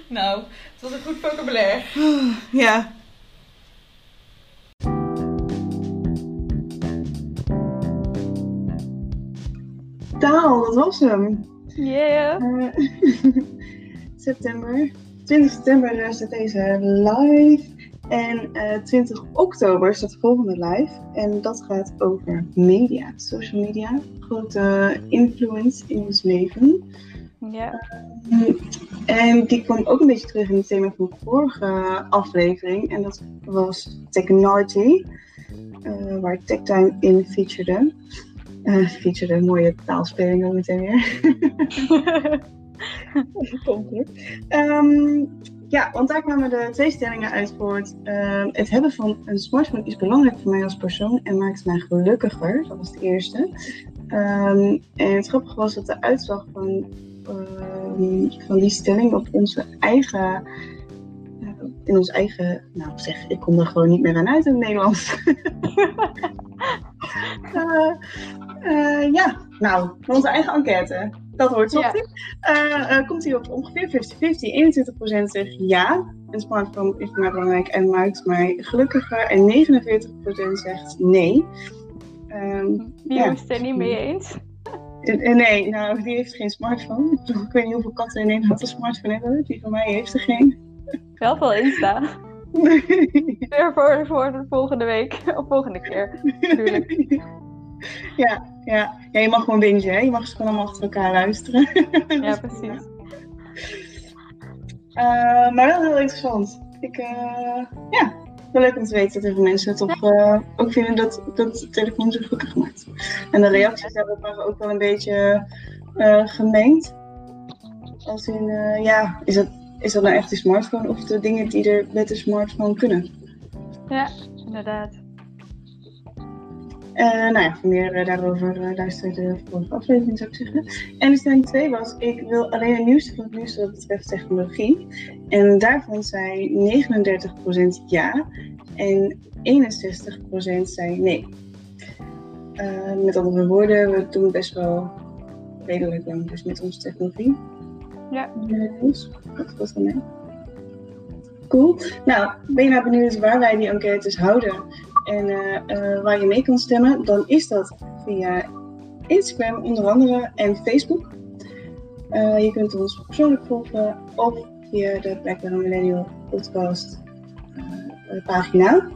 Nou, het was een goed vocabulaire. Ja. Taal, dat was hem. Yeah. Eh, september. 20 september staat deze live. En eh 20 oktober staat de volgende live. En dat gaat over media, social media. Grote influence in ons leven. Ja. En die kwam ook een beetje terug in het thema van de vorige aflevering. En dat was technology. eh, waar TechTime in featured. Eh featured een mooie taalspeling ook meteen weer. Komt goed. Ehm, ja, want daar kwamen de twee stellingen uit voort. Ehm, het hebben van een smartphone is belangrijk voor mij als persoon en maakt mij gelukkiger. Dat was de eerste. Ehm, en het grappige was dat de uitslag van, ehm, van die stelling op onze eigen. eh, in ons eigen. Nou, zeg, ik kom er gewoon niet meer aan uit in het Nederlands. Eh, eh, ja, nou, onze eigen enquête. Dat hoort zo. Ja. Eh, eh, komt hij op ongeveer 50-50. 21% zegt ja, een smartphone is mij belangrijk en maakt mij gelukkiger. En 49% zegt nee. Ehm, Die Ja. het er niet mee eens. en- en nee, nou, die heeft geen smartphone. Ik weet niet hoeveel katten in Nederland een smartphone hebben. Die van mij heeft er geen. Wel veel Insta. Weer voor, voor de volgende week. Of volgende keer. Natuurlijk. ja, ja. ja, je mag gewoon bingen, hè? Je mag ze gewoon allemaal achter elkaar luisteren. Ja, precies. Eh, maar wel heel interessant. Ik, eh, ja, wel leuk om te weten dat er veel mensen toch eh, ook vinden dat, dat de telefoon zo gelukkig maakt. En de reacties daarop waren ook wel een beetje gemengd. Als in, ja, is dat, is dat nou echt de smartphone of de dingen die er met de smartphone kunnen? Ja, inderdaad. Eh, nou ja, voor meer eh, daarover eh, luister de vorige aflevering zou ik zeggen. En de stelling 2 was, ik wil alleen het nieuwste van het nieuwste wat betreft technologie. En daarvan zei 39% ja. En 61% zei nee. Uh, met andere woorden, we doen best wel redelijk lang dus met onze technologie. Ja. Dus, dat was dan mee. Cool. Nou, ben je nou benieuwd waar wij die enquêtes houden en uh, uh, waar je mee kan stemmen? Dan is dat via Instagram onder andere en Facebook. Uh, je kunt ons persoonlijk volgen of via de Black Millennial podcast pagina.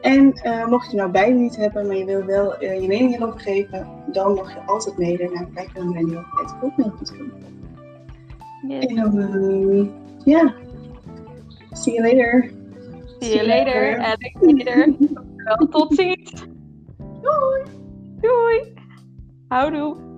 En uh, mocht je nou beide niet hebben, maar je wil wel uh, je mening hierover geven, dan mag je altijd mailen naar blackmillennial.com. Yes. En dan, ja, see you later. See you later, alligator. Wel, tot ziens. Doei. Doei. Houdoe.